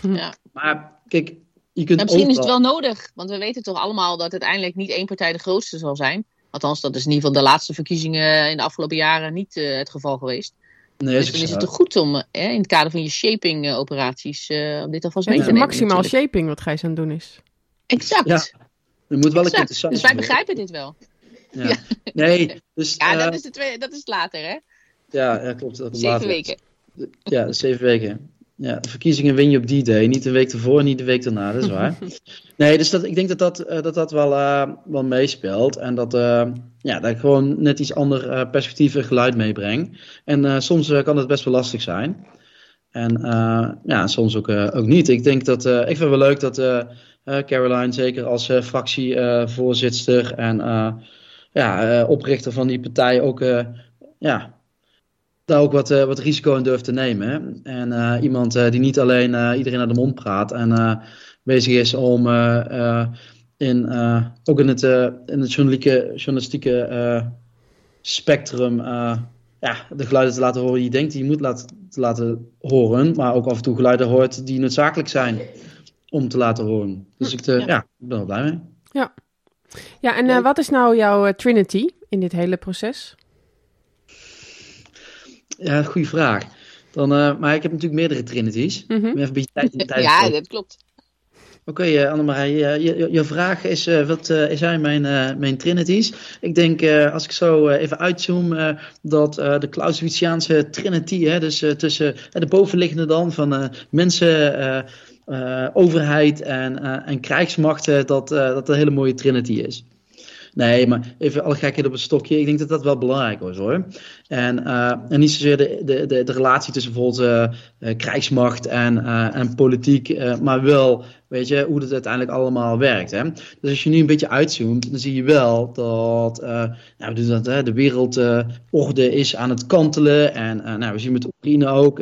Ja. Maar kijk, je kunt nou, Misschien is het wel nodig, want we weten toch allemaal dat uiteindelijk niet één partij de grootste zal zijn. Althans, dat is in ieder geval de laatste verkiezingen in de afgelopen jaren niet het geval geweest. Nee, dus dan is het toch goed om in het kader van je shaping-operaties om dit alvast mee te nemen. Maximaal natuurlijk. shaping wat Gijs aan het doen is. Exact. Ja, er moet wel exact. Dus wij begrijpen dit wel. Ja. ja. Nee, dus, ja dat, is het, dat is later, hè? Ja, ja klopt. Dat zeven weken. Ja, zeven weken. Ja, de verkiezingen win je op die day. Niet de week ervoor, niet de week daarna, dat is waar. nee, dus dat, ik denk dat dat, uh, dat, dat wel, uh, wel meespeelt. En dat, uh, ja, dat ik gewoon net iets ander perspectief en geluid meebreng. En soms kan het best wel lastig zijn. En ja, soms ook, ook niet. Ik denk dat, ik vind het wel leuk dat Caroline, zeker als fractievoorzitter en ja, oprichter van die partij, ook ja, daar ook wat, wat risico in durft te nemen. En iemand die niet alleen iedereen naar de mond praat en bezig is om in, ook in het, in het journalistieke, journalistieke spectrum ja, de geluiden te laten horen die je denkt die je moet laten, te laten horen. Maar ook af en toe geluiden hoort die noodzakelijk zijn om te laten horen. Dus ik, uh, ja. ik ben er blij mee. Ja, ja en uh, wat is nou jouw uh, Trinity in dit hele proces? Ja, goede vraag. Dan, maar ik heb natuurlijk meerdere Trinities. Mm -hmm. Even een beetje tijd in tijd. ja, dat klopt. Oké, okay, uh, Annemarie, uh, je, je, vraag is, uh, wat zijn mijn, mijn trinities? Ik denk, als ik zo even uitzoom, dat de Clausewitziaanse trinity, hè, dus tussen de bovenliggende dan van mensen, overheid en, en krijgsmacht, dat, dat een hele mooie trinity is. Nee, maar even alle gekheid op het stokje. Ik denk dat dat wel belangrijk was hoor. En, uh, en niet zozeer de, de, de, relatie tussen bijvoorbeeld uh, krijgsmacht en, uh, en politiek, maar wel, weet je, hoe het uiteindelijk allemaal werkt. Hè? Dus als je nu een beetje uitzoomt, dan zie je wel dat, nou, dus dat de wereldorde is aan het kantelen. En nou, we zien met Oekraïne ook.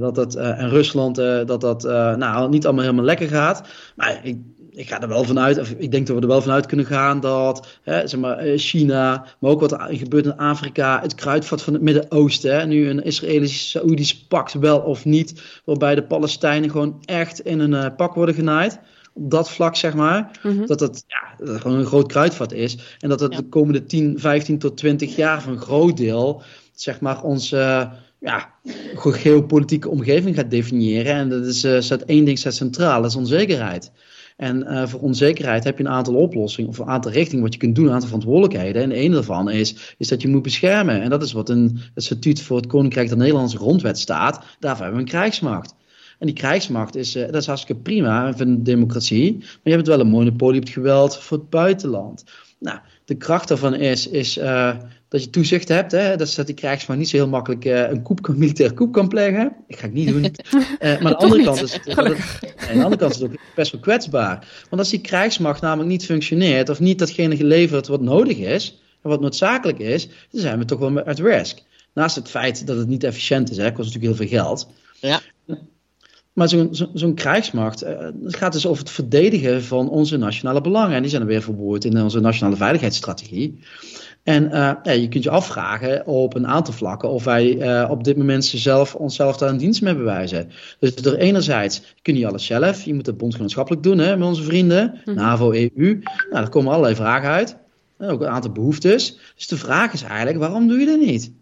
Dat dat, en Rusland, dat dat nou, niet allemaal helemaal lekker gaat. Maar ik, ik ga er wel vanuit, of ik denk dat we er wel vanuit kunnen gaan dat hè, zeg maar, eh, China, maar ook wat er gebeurt in Afrika, het kruidvat van het Midden-Oosten, nu een Israëlisch-Saoedisch pact wel of niet, waarbij de Palestijnen gewoon echt in een uh, pak worden genaaid. Op dat vlak, zeg maar. Mhm. Dat, het, ja, dat gewoon een groot kruidvat is. En dat het de komende 10, 15 tot 20 jaar van een groot deel, zeg maar, onze. Uh, ja, geopolitieke omgeving gaat definiëren. En dat is, uh, staat één ding staat centraal, dat is onzekerheid. En uh, voor onzekerheid heb je een aantal oplossingen of een aantal richtingen wat je kunt doen, een aantal verantwoordelijkheden. En een daarvan is, is dat je moet beschermen. En dat is wat in het statuut voor het Koninkrijk der Nederlandse grondwet staat. Daarvoor hebben we een krijgsmacht. En die krijgsmacht is, uh, dat is hartstikke prima van een democratie. Maar je hebt wel een monopolie op het geweld voor het buitenland. Nou, de kracht daarvan is, is dat je toezicht hebt. Hè? Dat, dat die krijgsmacht niet zo heel makkelijk uh, een koep kan, militair koep kan plegen. Ik ga het niet doen. Uh, maar aan de andere kant is het, dat, aan de andere kant is het ook best wel kwetsbaar. Want als die krijgsmacht namelijk niet functioneert of niet datgene geleverd wat nodig is en wat noodzakelijk is, dan zijn we toch wel at risk. Naast het feit dat het niet efficiënt is, hè, kost natuurlijk heel veel geld. Ja. Maar zo'n zo, zo krijgsmacht, uh, het gaat dus over het verdedigen van onze nationale belangen. En die zijn er weer verwoord in onze nationale veiligheidsstrategie. En uh, ja, je kunt je afvragen op een aantal vlakken of wij uh, op dit moment zelf, onszelf daar een dienst mee bewijzen. Dus door enerzijds, je kunt niet alles zelf, je moet het bondgenootschappelijk doen hè, met onze vrienden, -hmm. NAVO, EU. Nou, daar komen allerlei vragen uit. En ook een aantal behoeftes. Dus de vraag is eigenlijk, waarom doe je dat niet?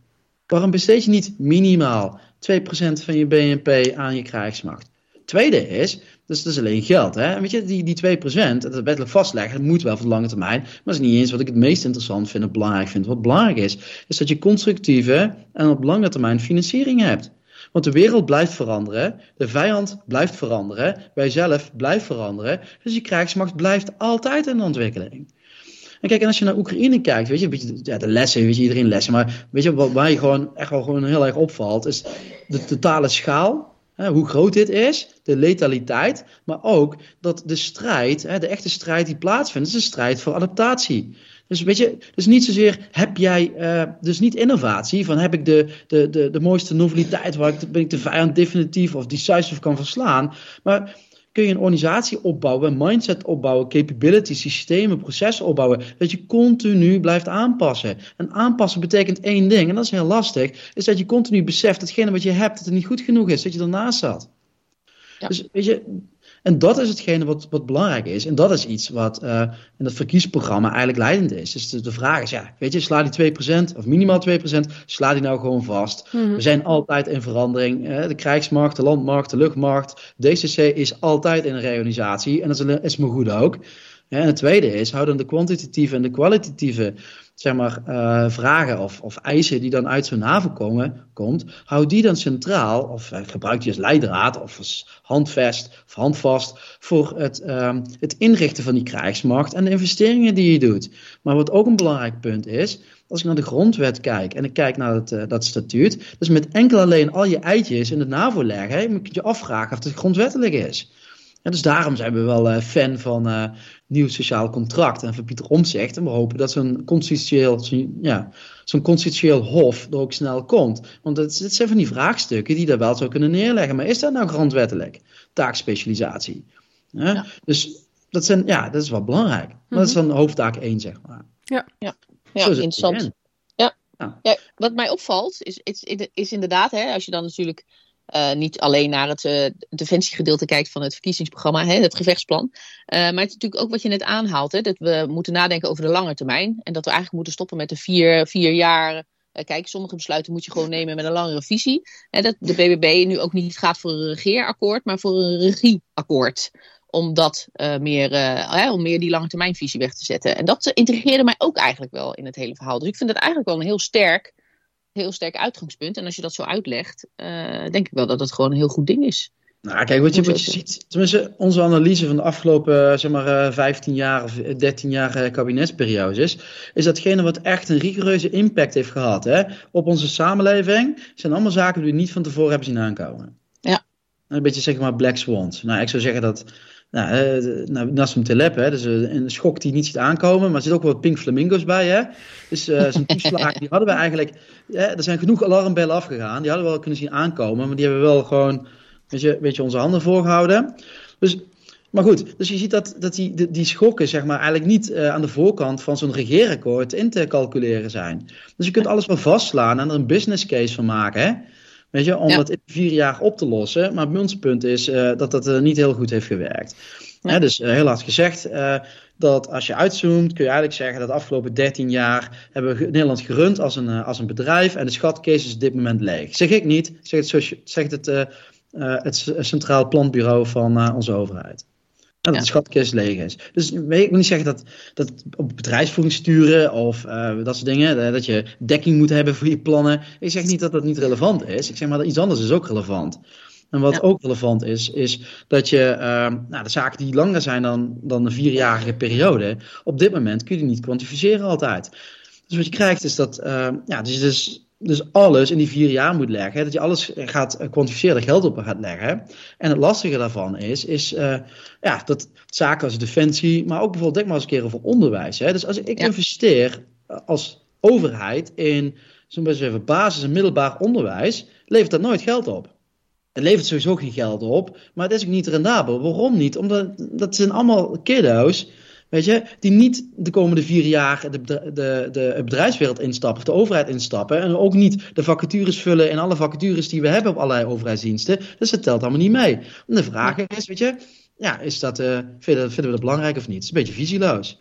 Waarom besteed je niet minimaal 2% van je BNP aan je krijgsmacht? Tweede is, dus dat is alleen geld. Hè? Weet je, die, die 2%, dat wettelijk vastleggen, dat moet wel voor de lange termijn. Maar dat is niet eens wat ik het meest interessant vind en belangrijk vind. Wat belangrijk is, is dat je constructieve en op lange termijn financiering hebt. Want de wereld blijft veranderen, de vijand blijft veranderen, wij zelf blijven veranderen. Dus je krijgsmacht blijft altijd in ontwikkeling. En kijk, en als je naar Oekraïne kijkt, weet je, een beetje, ja, de lessen, weet je, iedereen lessen. Maar weet je, wat, je gewoon echt wel gewoon heel erg opvalt, is de totale schaal. Hoe groot dit is, de letaliteit, maar ook dat de strijd, de echte strijd die plaatsvindt, is een strijd voor adaptatie. Dus weet je, dus niet zozeer heb jij, uh, dus niet innovatie, van heb ik de, de, de, de mooiste noveliteit waar ik, ben ik de vijand definitief of decisive kan verslaan, maar kun je een organisatie opbouwen, een mindset opbouwen, capabilities, systemen, processen opbouwen, dat je continu blijft aanpassen. En aanpassen betekent één ding, en dat is heel lastig, is dat je continu beseft datgene wat je hebt, dat het niet goed genoeg is, dat je ernaast zat. Ja. Dus weet je, en dat is hetgene wat, wat belangrijk is. En dat is iets wat uh, in het verkiesprogramma eigenlijk leidend is. Dus de, de, vraag is, ja, weet je, sla die 2% of minimaal 2%, sla die nou gewoon vast. Mm-hmm. We zijn altijd in verandering. Uh, de krijgsmacht, de landmacht, de luchtmacht, DCC is altijd in een reorganisatie. En dat is, is me goed ook. Ja, en het tweede is, hou dan de kwantitatieve en de kwalitatieve zeg maar, uh, vragen of, of eisen die dan uit zo'n haven komen, komt, hou die dan centraal of uh, gebruik die als leidraad of als handvest of handvast voor het, uh, het inrichten van die krijgsmacht en de investeringen die je doet. Maar wat ook een belangrijk punt is, als ik naar de grondwet kijk en ik kijk naar het, uh, dat statuut, dus met enkel alleen al je eitjes in het NAVO leggen, moet je je afvragen of het grondwettelijk is. En dus daarom zijn we wel uh, fan van uh, nieuw sociaal contract en van Pieter Omtzigt. En we hopen dat zo'n constitutioneel, zo ja, zo'n constitutioneel hof er ook snel komt. Want het, het, zijn van die vraagstukken die daar wel zou kunnen neerleggen. Maar is dat nou grondwettelijk? Taakspecialisatie. Ja? Dus dat, zijn, ja, dat is wel belangrijk. Maar dat is dan hoofdtaak 1, zeg maar. Ja, ja. ja interessant. Ja. Ja. wat mij opvalt is, is, is inderdaad, hè, als je dan natuurlijk uh, niet alleen naar het uh, defensiegedeelte kijkt van het verkiezingsprogramma, hè, het gevechtsplan. Uh, maar het is natuurlijk ook wat je net aanhaalt, hè, dat we moeten nadenken over de lange termijn. En dat we eigenlijk moeten stoppen met de vier, vier jaar. kijk, sommige besluiten moet je gewoon nemen met een langere visie. Hè, dat de BBB nu ook niet gaat voor een regeerakkoord, maar voor een regieakkoord. Om, dat, meer, om meer die lange termijnvisie weg te zetten. En dat integreerde mij ook eigenlijk wel in het hele verhaal. Dus ik vind het eigenlijk wel een heel sterk heel sterk uitgangspunt. En als je dat zo uitlegt, uh, denk ik wel dat het gewoon een heel goed ding is. Nou, kijk, wat je, wat je ziet, tenminste, onze analyse van de afgelopen, zeg maar, 15 jaar of 13 jaar kabinetsperiode is, is datgene wat echt een rigoureuze impact heeft gehad hè, op onze samenleving, zijn allemaal zaken die we niet van tevoren hebben zien aankomen. Ja. Een beetje, zeg maar, black swans. Nou, ik zou zeggen dat nou, uh, nou, Nassim Taleb, hè, dus een schok die niet ziet aankomen, maar er zit ook wel pink flamingo's bij. Hè? Dus uh, zo'n toeslag, die hadden we eigenlijk, er zijn genoeg alarmbellen afgegaan, die hadden we wel kunnen zien aankomen, maar die hebben we wel gewoon, weet je, weet je onze handen voorgehouden. Dus, maar goed, dus je ziet dat, dat die, die, die schokken, zeg maar, eigenlijk niet uh, aan de voorkant van zo'n regeerakkoord in te calculeren zijn. Dus je kunt alles wel vastslaan en er een business case van maken, hè. Weet je, om ja. dat in vier jaar op te lossen. Maar punt is uh, dat dat uh, niet heel goed heeft gewerkt. Ja. dus uh, heel hard gezegd dat als je uitzoomt, kun je eigenlijk zeggen dat de afgelopen 13 jaar hebben we Nederland gerund als een, als een bedrijf en de schatkist is op dit moment leeg. Zeg ik niet, zeg het, zegt het, het Centraal Planbureau van onze overheid. En dat de schatkist leeg is. Dus ik wil niet zeggen dat, dat op bedrijfsvoering sturen of uh, dat soort dingen, dat je dekking moet hebben voor je plannen. Ik zeg niet dat dat niet relevant is. Ik zeg maar dat iets anders is ook relevant. En wat ja. ook relevant is, is dat je uh, nou, de zaken die langer zijn dan, dan een vierjarige periode, op dit moment kun je die niet kwantificeren altijd. Dus wat je krijgt is dat, uh, ja, dus, dus dus alles in die vier jaar moet leggen. Dat je alles gaat kwantificeren, geld op gaat leggen. En het lastige daarvan is, is uh, ja, dat zaken als defensie, maar ook bijvoorbeeld, denk maar eens een keer over onderwijs. Hè. Dus als ik ja. investeer als overheid in zo'n best even basis- en middelbaar onderwijs, levert dat nooit geld op. Het levert sowieso geen geld op, maar het is ook niet rendabel. Waarom niet? Omdat dat zijn allemaal kiddo's Weet je, die niet de komende vier jaar de, de, de bedrijfswereld instappen of de overheid instappen. En ook niet de vacatures vullen in alle vacatures die we hebben op allerlei overheidsdiensten. Dus dat telt allemaal niet mee. En de vraag is, weet je, ja, is dat, uh, vinden, vinden we dat belangrijk of niet? Het is een beetje visieloos.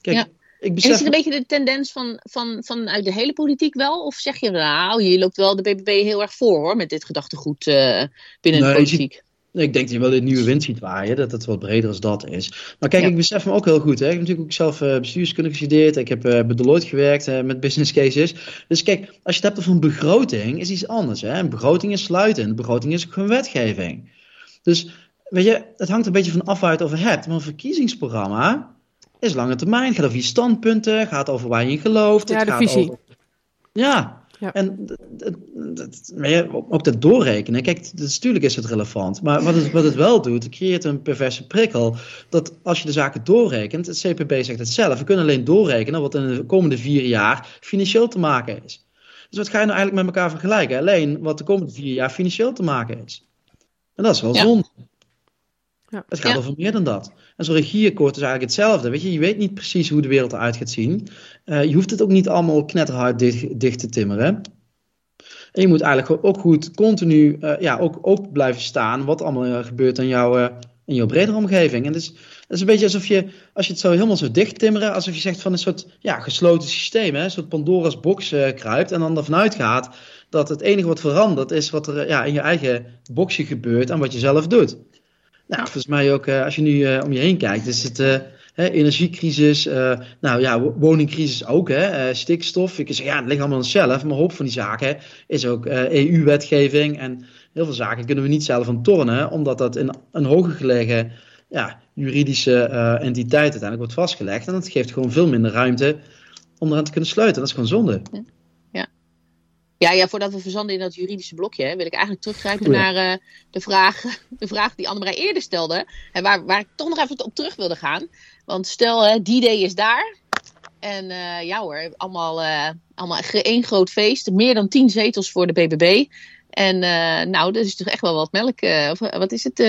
Kijk, ja. ik besef... En is het een beetje de tendens van, van, vanuit de hele politiek wel? Of zeg je, nou, je loopt wel de BBB heel erg voor hoor, met dit gedachtegoed uh, binnen de politiek? Ik denk dat je wel een nieuwe wind ziet waaien, dat het wat breder als dat is. Maar kijk, ik besef me ook heel goed. Hè. Ik heb natuurlijk ook zelf uh, bestuurskunde gestudeerd. Ik heb uh, bij Deloitte gewerkt uh, met business cases. Dus kijk, als je het hebt over een begroting, is iets anders. Hè. Een begroting is sluiten. Een begroting is ook gewoon wetgeving. Dus weet je, het hangt een beetje van af waar je het over hebt. Maar een verkiezingsprogramma is lange termijn. Het gaat over je standpunten, gaat over waar je in gelooft. Ja, het de gaat visie. Over... Ja, ja. En ook dat doorrekenen, kijk, natuurlijk is het relevant. Maar wat het, wat het wel doet, het creëert een perverse prikkel. Dat als je de zaken doorrekent, het CPB zegt het zelf, we kunnen alleen doorrekenen wat in de komende vier jaar financieel te maken is. Dus wat ga je nou eigenlijk met elkaar vergelijken? Alleen wat de komende vier jaar financieel te maken is. En dat is wel zonde. Ja. Het gaat over meer dan dat. En zo'n regieakkoord is eigenlijk hetzelfde. Weet je, je weet niet precies hoe de wereld eruit gaat zien. Uh, je hoeft het ook niet allemaal knetterhard dicht, te timmeren. En je moet eigenlijk ook goed continu uh, ja, ook, ook blijven staan wat allemaal gebeurt in jouw, in jouw bredere omgeving. En dus, het is een beetje alsof je, als je het zo helemaal zo dicht timmeren, alsof je zegt van een soort ja, gesloten systeem, hè, een soort Pandora's box kruipt en dan ervan uitgaat dat het enige wat verandert is wat er ja, in je eigen boxje gebeurt en wat je zelf doet. Nou, volgens mij ook, uh, als je nu uh, om je heen kijkt, is het hè, energiecrisis, nou ja, woningcrisis ook, hè, stikstof. Ik zeg, ja, het ligt allemaal aan onszelf, maar hoop van die zaken is ook EU-wetgeving en heel veel zaken kunnen we niet zelf aan tornen, omdat dat in een hoger gelegen ja, juridische entiteit uiteindelijk wordt vastgelegd. En dat geeft gewoon veel minder ruimte om eraan te kunnen sluiten. Dat is gewoon zonde. Ja. Ja, ja, voordat we verzanden in dat juridische blokje, wil ik eigenlijk teruggrijpen naar uh, de, vraag, de vraag die Annemarij eerder stelde. En waar, waar ik toch nog even op terug wilde gaan. Want stel, hè, die day is daar. En uh, ja hoor, allemaal, uh, allemaal één groot feest. Meer dan tien zetels voor de BBB. En nou, dat is toch echt wel wat melk. of, wat is het?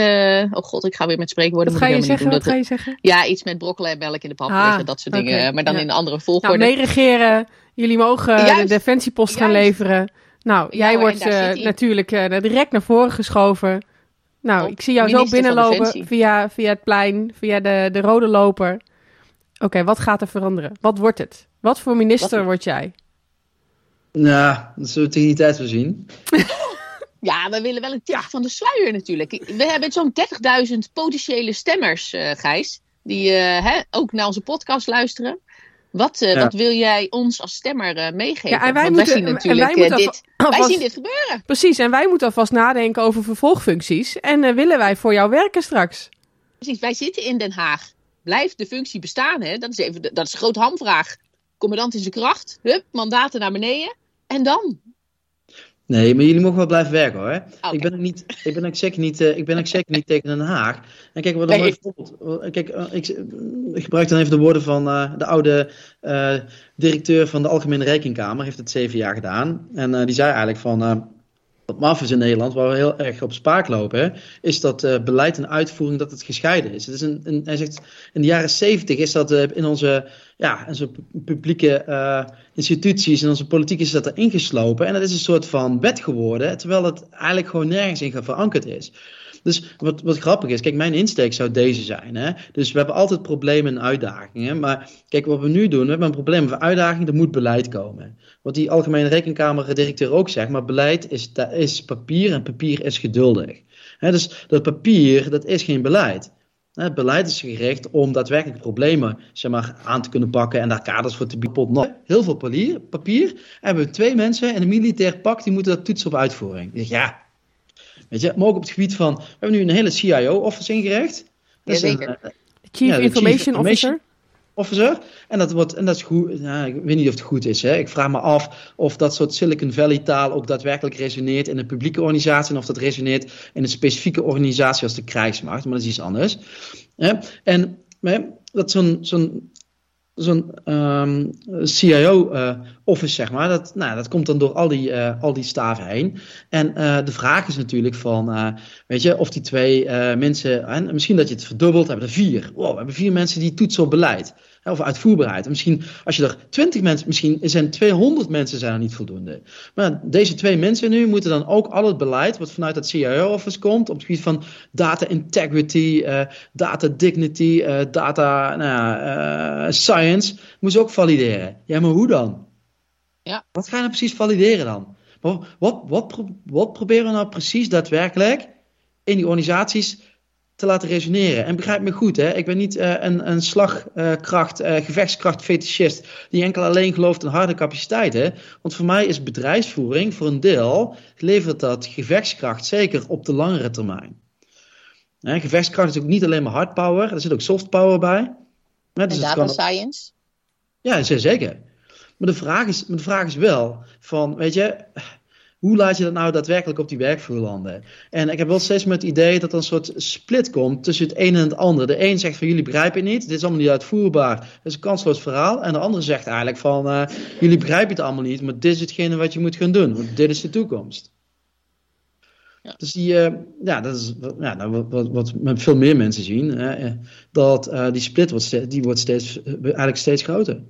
oh god, ik ga weer met spreekwoorden. Wat ga je zeggen? Wat ga je zeggen? Ja, iets met broccoli en melk in de pap ah, dat soort okay. dingen. Maar dan ja. in een andere volgorde. Nou, meeregeren. Jullie mogen Juist. de defensiepost gaan leveren. Nou, jij wordt uh, natuurlijk uh, direct naar voren geschoven. Nou, Op ik zie jou zo binnenlopen via, via het plein, via de, de rode loper. Oké, okay, wat gaat er veranderen? Wat wordt het? Wat voor minister wat... word jij? Nou, dat zullen we tegen die tijd wel zien. ja, we willen wel een tip van de sluier natuurlijk. We hebben zo'n 30.000 potentiële stemmers, uh, Gijs. Die hè, ook naar onze podcast luisteren. Wat, uh, ja. wat wil jij ons als stemmer uh, meegeven? Ja, en wij, Want moeten, wij zien natuurlijk wij, uh, dit, alvast, wij zien dit gebeuren. Precies, en wij moeten alvast nadenken over vervolgfuncties. En willen wij voor jou werken straks? Precies, wij zitten in Den Haag. Blijft de functie bestaan? Hè? Dat, is even, dat is een grote hamvraag. Commandant in zijn kracht, hup, mandaten naar beneden. En dan? Nee, maar jullie mogen wel blijven werken hoor. Okay. Ik ben ook niet, ik ben ook zeker niet, uh, ik ben ook zeker niet tegen Den Haag. En kijk, wat een mooi voorbeeld. Kijk, uh, ik, ik, gebruik dan even de woorden van uh, de oude directeur van de Algemene Rekenkamer, heeft het zeven jaar gedaan. En die zei eigenlijk van wat maf is in Nederland, waar we heel erg op spaak lopen, is dat uh, beleid en uitvoering dat het gescheiden is. Het is een, een, hij zegt, in de jaren zeventig is dat uh, in onze, ja, onze publieke uh, instituties, in onze politiek is dat er ingeslopen. En dat is een soort van wet geworden, terwijl het eigenlijk gewoon nergens in verankerd is. Dus wat, wat grappig is, kijk, mijn insteek zou deze zijn. Hè? Dus we hebben altijd problemen en uitdagingen. Maar kijk, wat we nu doen, we hebben een probleem of uitdaging, er moet beleid komen. Wat die Algemene Rekenkamer-directeur ook zegt, maar beleid is, is papier en papier is geduldig. Dus dat papier, dat is geen beleid. Het beleid is gericht om daadwerkelijk problemen zeg maar, aan te kunnen pakken en daar kaders voor te bieden. Heel veel papier, papier. hebben we twee mensen in een militair pak die moeten dat toetsen op uitvoering. Ja, Weet je, maar ook op het gebied van. We hebben nu een hele CIO-office ingericht. Dat zeker. Een, uh, Chief ja, Information Chief Officer. Officer. En dat, wordt, en dat is goed. Nou, ik weet niet of het goed is. Hè. Ik vraag me af of dat soort Silicon Valley taal ook daadwerkelijk resoneert in een publieke organisatie. En of dat resoneert in een specifieke organisatie als de krijgsmacht. Maar dat is iets anders. Hè. En dat zo'n zo'n zo'n um, CIO-office, uh, zeg maar, dat, nou, dat komt dan door al die, uh, al die staven heen. En uh, de vraag is natuurlijk van, weet je, of die twee mensen, en misschien dat je het verdubbelt, hebben er vier. Wow, we hebben vier mensen die toetsen op beleid. Of uitvoerbaarheid. En misschien als je er 20 mensen, misschien zijn 200 mensen zijn er niet voldoende. Maar deze twee mensen nu moeten dan ook al het beleid wat vanuit het CIO-office komt op het gebied van data integrity, uh, data dignity, uh, data nou ja, uh, science, moeten ze ook valideren. Ja, maar hoe dan? Ja. Wat ga je nou precies valideren dan? Wat, wat, wat, wat proberen we nou precies daadwerkelijk in die organisaties te laten resoneren. En begrijp me goed, hè? ik ben niet uh, een, een slagkracht, uh, gevechtskracht fetischist die enkel alleen gelooft in harde capaciteiten. Want voor mij is bedrijfsvoering voor een deel, levert dat gevechtskracht zeker op de langere termijn. Hè, gevechtskracht is ook niet alleen maar hard power, er zit ook soft power bij. Dus en data kan... science? Ja, zeker. Maar de vraag is, de vraag is wel van, weet je, hoe laat je dat nou daadwerkelijk op die werkvloer landen? En ik heb wel steeds met het idee dat er een soort split komt tussen het een en het ander. De een zegt van jullie begrijpen het niet, dit is allemaal niet uitvoerbaar, het is een kansloos verhaal. En de andere zegt eigenlijk van uh, jullie begrijpen het allemaal niet, maar dit is hetgene wat je moet gaan doen, want dit is de toekomst. Ja. Dus die, uh, ja, dat is ja, nou, wat, wat, wat veel meer mensen zien, hè, dat uh, die split wordt die wordt steeds, eigenlijk steeds groter.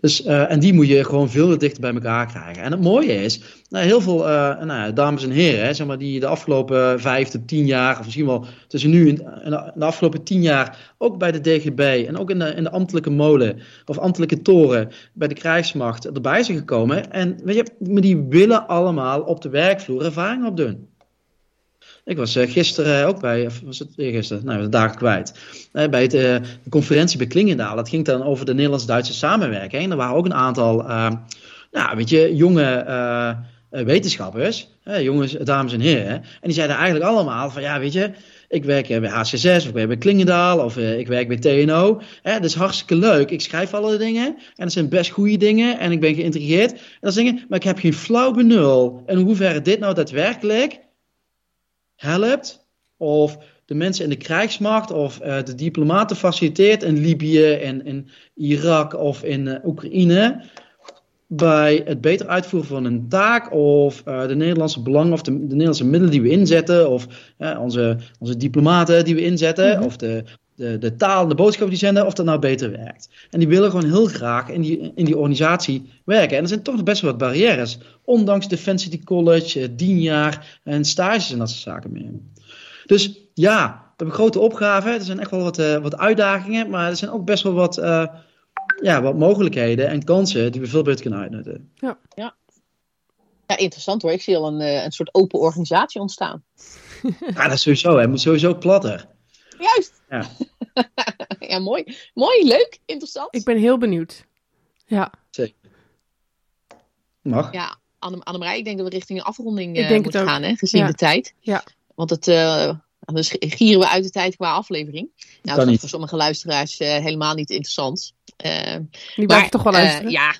Dus, uh, en die moet je gewoon veel dichter bij elkaar krijgen. En het mooie is, nou, heel veel uh, nou, dames en heren, hè, zeg maar, die de afgelopen vijf tot tien jaar, of misschien wel tussen nu en de afgelopen tien jaar, ook bij de DGB en ook in de, in de ambtelijke molen of ambtelijke toren bij de krijgsmacht erbij zijn gekomen. En weet je, maar die willen allemaal op de werkvloer ervaring opdoen. Ik was uh, gisteren ook bij, of was het gisteren? Nou, de dagen kwijt. Uh, bij uh, de conferentie bij Klingendaal. Dat ging dan over de Nederlands-Duitse samenwerking. En er waren ook een aantal, nou, weet je, jonge wetenschappers, jongens, dames en heren. En die zeiden eigenlijk allemaal van, ja, weet je, ik werk bij HC6 of ik werk bij Klingendaal of ik werk bij TNO. Hè, dat is hartstikke leuk. Ik schrijf alle dingen en dat zijn best goede dingen en ik ben geïntrigeerd. En dat dingen, maar ik heb geen flauw benul. En hoe hoeverre dit nou daadwerkelijk helpt, of de mensen in de krijgsmacht of uh, de diplomaten faciliteert in Libië en in Irak of in uh, Oekraïne bij het beter uitvoeren van een taak of uh, de Nederlandse belangen of de, de, Nederlandse middelen die we inzetten of onze, onze diplomaten die we inzetten mm -hmm. of de, de, de taal en de boodschap die zenden, of dat nou beter werkt. En die willen gewoon heel graag in die, in die organisatie werken. En er zijn toch best wel wat barrières, ondanks Defensity College, dienjaar en stages en dat soort zaken meer. Dus ja, we hebben grote opgaven, er zijn echt wel wat, uh, wat uitdagingen, maar er zijn ook best wel wat, uh, ja, wat mogelijkheden en kansen die we veel beter kunnen uitnutten. Ja, ja. ja interessant hoor. Ik zie al een, een soort open organisatie ontstaan. Ja, dat is sowieso. Hij moet sowieso platter. Juist. Ja. ja, mooi. Mooi, leuk, interessant. Ik ben heel benieuwd. Ja. Zeker. Mag. Ja, Anne Annemarij, ik denk dat we richting een afronding uh, moeten gaan, hè, gezien ja. de tijd. Ja. Want het, uh, anders gieren we uit de tijd qua aflevering. Nou, dat is voor sommige luisteraars uh, helemaal niet interessant. die blijven toch wel luisteren? ja.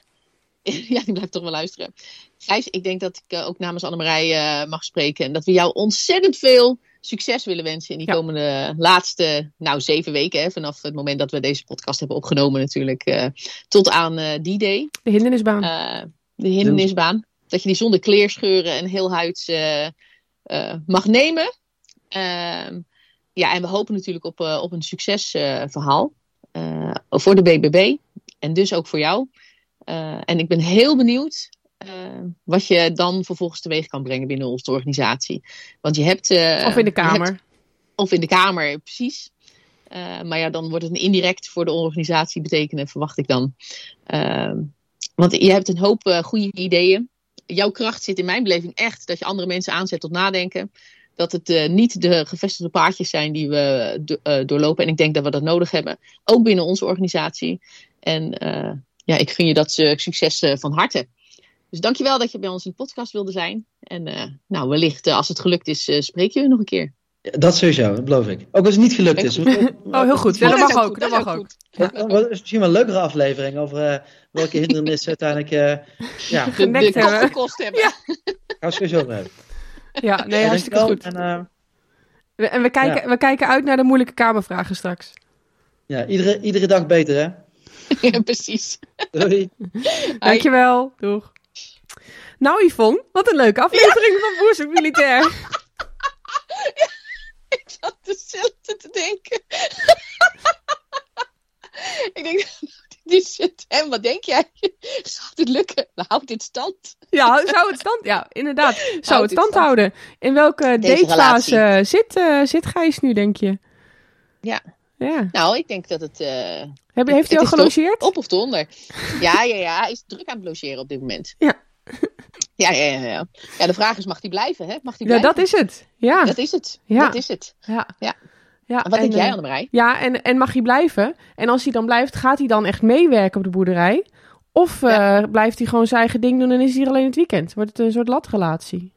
ja, die blijft toch wel luisteren. Gijs, ik denk dat ik ook namens Annemarij mag spreken. En dat we jou ontzettend veel succes willen wensen in die ja. komende laatste, nou zeven weken, hè, vanaf het moment dat we deze podcast hebben opgenomen natuurlijk, uh, tot aan uh, die day. De hindernisbaan. Uh, de hindernisbaan. Dat je die zonder kleerscheuren en heel huids mag nemen. Ehm, ja, en we hopen natuurlijk op, op een succesverhaal voor de BBB en dus ook voor jou. en ik ben heel benieuwd uh, wat je dan vervolgens teweeg kan brengen binnen onze organisatie. Want je hebt. Uh, of in de Kamer. Hebt, of in de Kamer, precies. Uh, maar ja, dan wordt het een indirect voor de organisatie betekenen, verwacht ik dan. want je hebt een hoop goede ideeën. Jouw kracht zit in mijn beleving echt dat je andere mensen aanzet tot nadenken. Dat het niet de gevestigde paardjes zijn die we do doorlopen. En ik denk dat we dat nodig hebben. Ook binnen onze organisatie. En ja, ik gun je dat succes van harte. Dus dankjewel dat je bij ons in de podcast wilde zijn. En uh, nou, wellicht uh, als het gelukt is, uh, spreek je nog een keer. Ja, dat sowieso, dat beloof ik. Ook als het niet gelukt is. oh, heel goed. Ja, dat mag ook. Dat mag ook. Dat is misschien wel een leukere aflevering over welke hindernissen uiteindelijk ja, de, de kost gekost hebben. Ja. Gaan we sowieso over hebben. Ja, nee, hartstikke goed. En, en we, kijken, ja. we kijken uit naar de moeilijke kamervragen straks. Ja, iedere, iedere dag beter hè? ja, precies. Doei. Dankjewel. Doeg. Nou Yvonne, wat een leuke aflevering ja. van Boerzoek Militair. Ja, ik zat hetzelfde te denken. ik denk, En wat denk jij? Zou het lukken? Houdt dit stand? Ja, zou het stand... Ja, inderdaad. Zou het dit stand stand? houden. In welke Deze datefase zit, eh, zit Gijs nu, denk je? Ja. Ja. Nou, ik denk dat het... eh, heeft hij al gelogeerd? op of onder. Ja, ja, ja. Hij is druk aan het logeren op dit moment. Ja. Ja, ja, ja. Ja, ja de vraag is, mag hij blijven? Hè? Mag hij Ja, blijven? dat is het. Ja. Dat is het. Ja. Dat is het. ja. Ja. ja. En wat denk en, jij, eh, Annemarij? Ja, en, en mag hij blijven? En als hij dan blijft, gaat hij dan echt meewerken op de boerderij? Of eh, Ja. blijft hij gewoon zijn eigen ding doen en is hij hier alleen het weekend? Wordt het een soort latrelatie?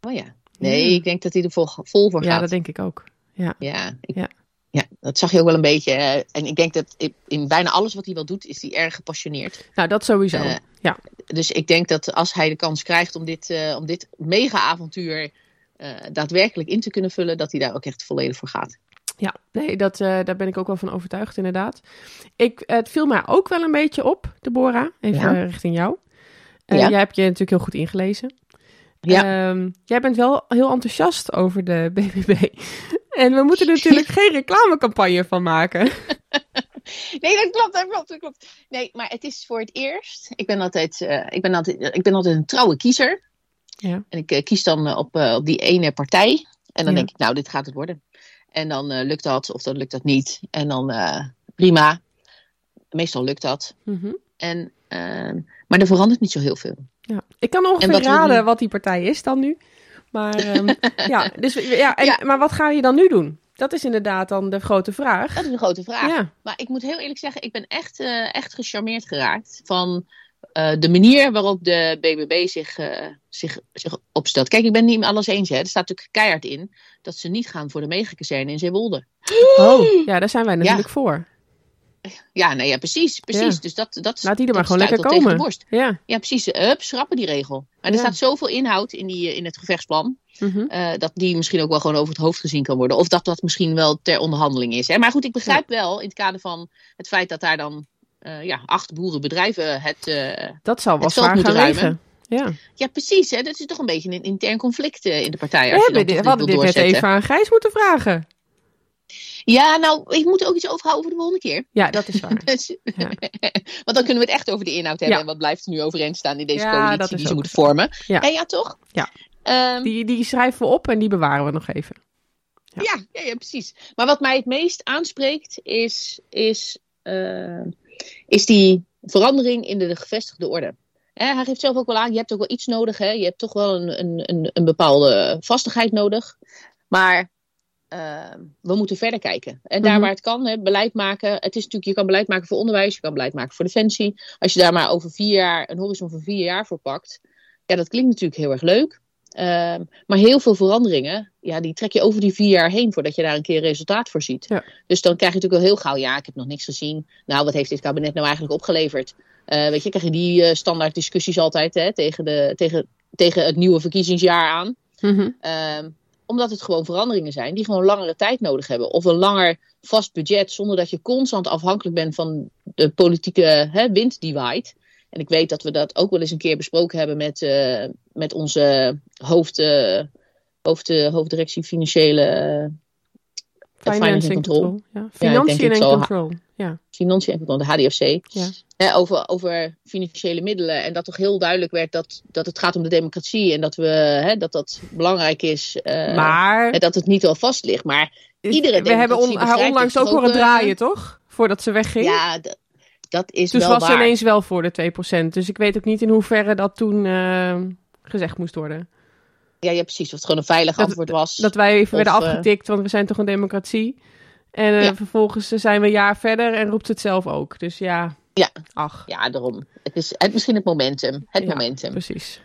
Oh ja. Nee, Ja. ik denk dat hij er vol, vol voor Ja, gaat. dat denk ik ook. Ja, ik- Ja. Ja, dat zag je ook wel een beetje. en ik denk dat in- bijna alles wat hij wel doet, is hij erg gepassioneerd. Nou, dat sowieso. Eh, ja. Dus ik denk dat als hij de kans krijgt om dit, eh, om dit mega-avontuur eh, daadwerkelijk in te kunnen vullen, dat hij daar ook echt volledig voor gaat. ja, nee, dat, daar ben ik ook wel van overtuigd, inderdaad. Ik, het viel mij ook wel een beetje op, Deborah, even Ja. richting jou. Ja. Jij hebt je natuurlijk heel goed ingelezen. Ja. Ehm, jij bent wel heel enthousiast over de BBB. En we moeten er natuurlijk geen reclamecampagne van maken. Nee, dat klopt, dat klopt, dat klopt. Nee, maar het is voor het eerst. Ik ben altijd, eh, ik ben altijd, ik ben altijd een trouwe kiezer. Ja. En ik eh, kies dan eh, op, op die ene partij. En dan Ja. denk ik, nou, dit gaat het worden. En dan lukt dat, of dan lukt dat niet. En dan prima. Meestal lukt dat. Mhm. En, maar er verandert niet zo heel veel. Ja. Ik kan ongeveer raden wat die partij is dan nu. Maar, ehm, ja, dus, ja, en, Ja. maar wat ga je dan nu doen? Dat is inderdaad dan de grote vraag. Dat is een grote vraag. Ja, Maar ik moet heel eerlijk zeggen, ik ben echt, eh, echt gecharmeerd geraakt van eh, de manier waarop de BBB zich, eh, zich, zich opstelt. Kijk, ik ben niet met alles eens. Hè. Er staat natuurlijk keihard in dat ze niet gaan voor de megakazerne in Zeewolde. oh, ja daar zijn wij natuurlijk voor. Ja, nee, ja, precies. precies. Ja. Dus dat, dat, Laat die er maar gewoon lekker komen. Ja. Ja, precies. Hup, schrappen die regel. Maar er Ja. staat zoveel inhoud in, die, in het gevechtsplan. Mhm. eh, dat die misschien ook wel gewoon over het hoofd gezien kan worden. Of dat dat misschien wel ter onderhandeling is. Hè? Maar goed, ik begrijp wel in het kader van het feit dat daar dan eh, ja, acht boerenbedrijven het. eh, Dat zal wel Het zwaar gaan ruimen. Ja. Ja, precies. Hè? Dat is toch een beetje een intern conflict in de partij. We, Als je hebben dan dit, we hadden dit net even aan Gijs moeten vragen. Ja, nou, ik moet er ook iets over houden voor de volgende keer. Ja, dat is waar. Dus- Ja. Want dan kunnen we het echt over de inhoud hebben. Ja. En wat blijft er nu overeind staan in deze dat coalitie is die ze moeten vormen. Ja. Ja, toch? Ja. Ehm, Die, die schrijven we op en die bewaren we nog even. Ja. Ja, ja, precies. Maar wat mij het meest aanspreekt is, is, eh, is die verandering in de, de gevestigde orde. Hij geeft zelf ook wel aan, je hebt ook wel iets nodig. Hè? Je hebt toch wel een, een, een, een bepaalde vastigheid nodig. Maar eh, we moeten verder kijken. En daar Mhm. waar het kan, hè, beleid maken. Het is natuurlijk, je kan beleid maken voor onderwijs, je kan beleid maken voor defensie. Als je daar maar over vier jaar, een horizon van vier jaar voor pakt. Ja, dat klinkt natuurlijk heel erg leuk. Ehm, maar heel veel veranderingen, ja, die trek je over die vier jaar heen voordat je daar een keer resultaat voor ziet. Ja. Dus dan krijg je natuurlijk wel heel gauw, ja, ik heb nog niks gezien. Nou, wat heeft dit kabinet nou eigenlijk opgeleverd? Eh, weet je, krijg je die eh, standaard discussies altijd hè, tegen, de, tegen, tegen het nieuwe verkiezingsjaar aan. Mhm. Ehm, omdat het gewoon veranderingen zijn die gewoon langere tijd nodig hebben. Of een langer vast budget, zonder dat je constant afhankelijk bent van de politieke hè, wind die waait. En ik weet dat we dat ook wel eens een keer besproken hebben met, eh, met onze hoofd, eh, hoofd, eh, hoofddirectie financiële Finance en Control. control. Ja. denk Financiën en control. Ja. Financiën en Control, de HDFC. Ja. Over, over financiële middelen. En dat toch heel duidelijk werd dat, dat het gaat om de democratie. En dat we, hè, dat, dat belangrijk is. eh, Maar en dat het niet al vast ligt. Maar iedere we hebben on- haar onlangs ook horen draaien, toch? Voordat ze wegging. ja, dat is dus wel was waar. ze ineens wel voor de 2%. Dus ik weet ook niet in hoeverre dat toen eh, gezegd moest worden. Ja, ja, precies. Of het gewoon een veilig Dat- antwoord was. Dat wij even Of, werden eh, afgetikt, want we zijn toch een democratie. En eh, Ja. vervolgens zijn we een jaar verder en roept het zelf ook. Dus ja, Ja. ach, Ja, daarom. Het is het, misschien het momentum. Het Ja, momentum. precies.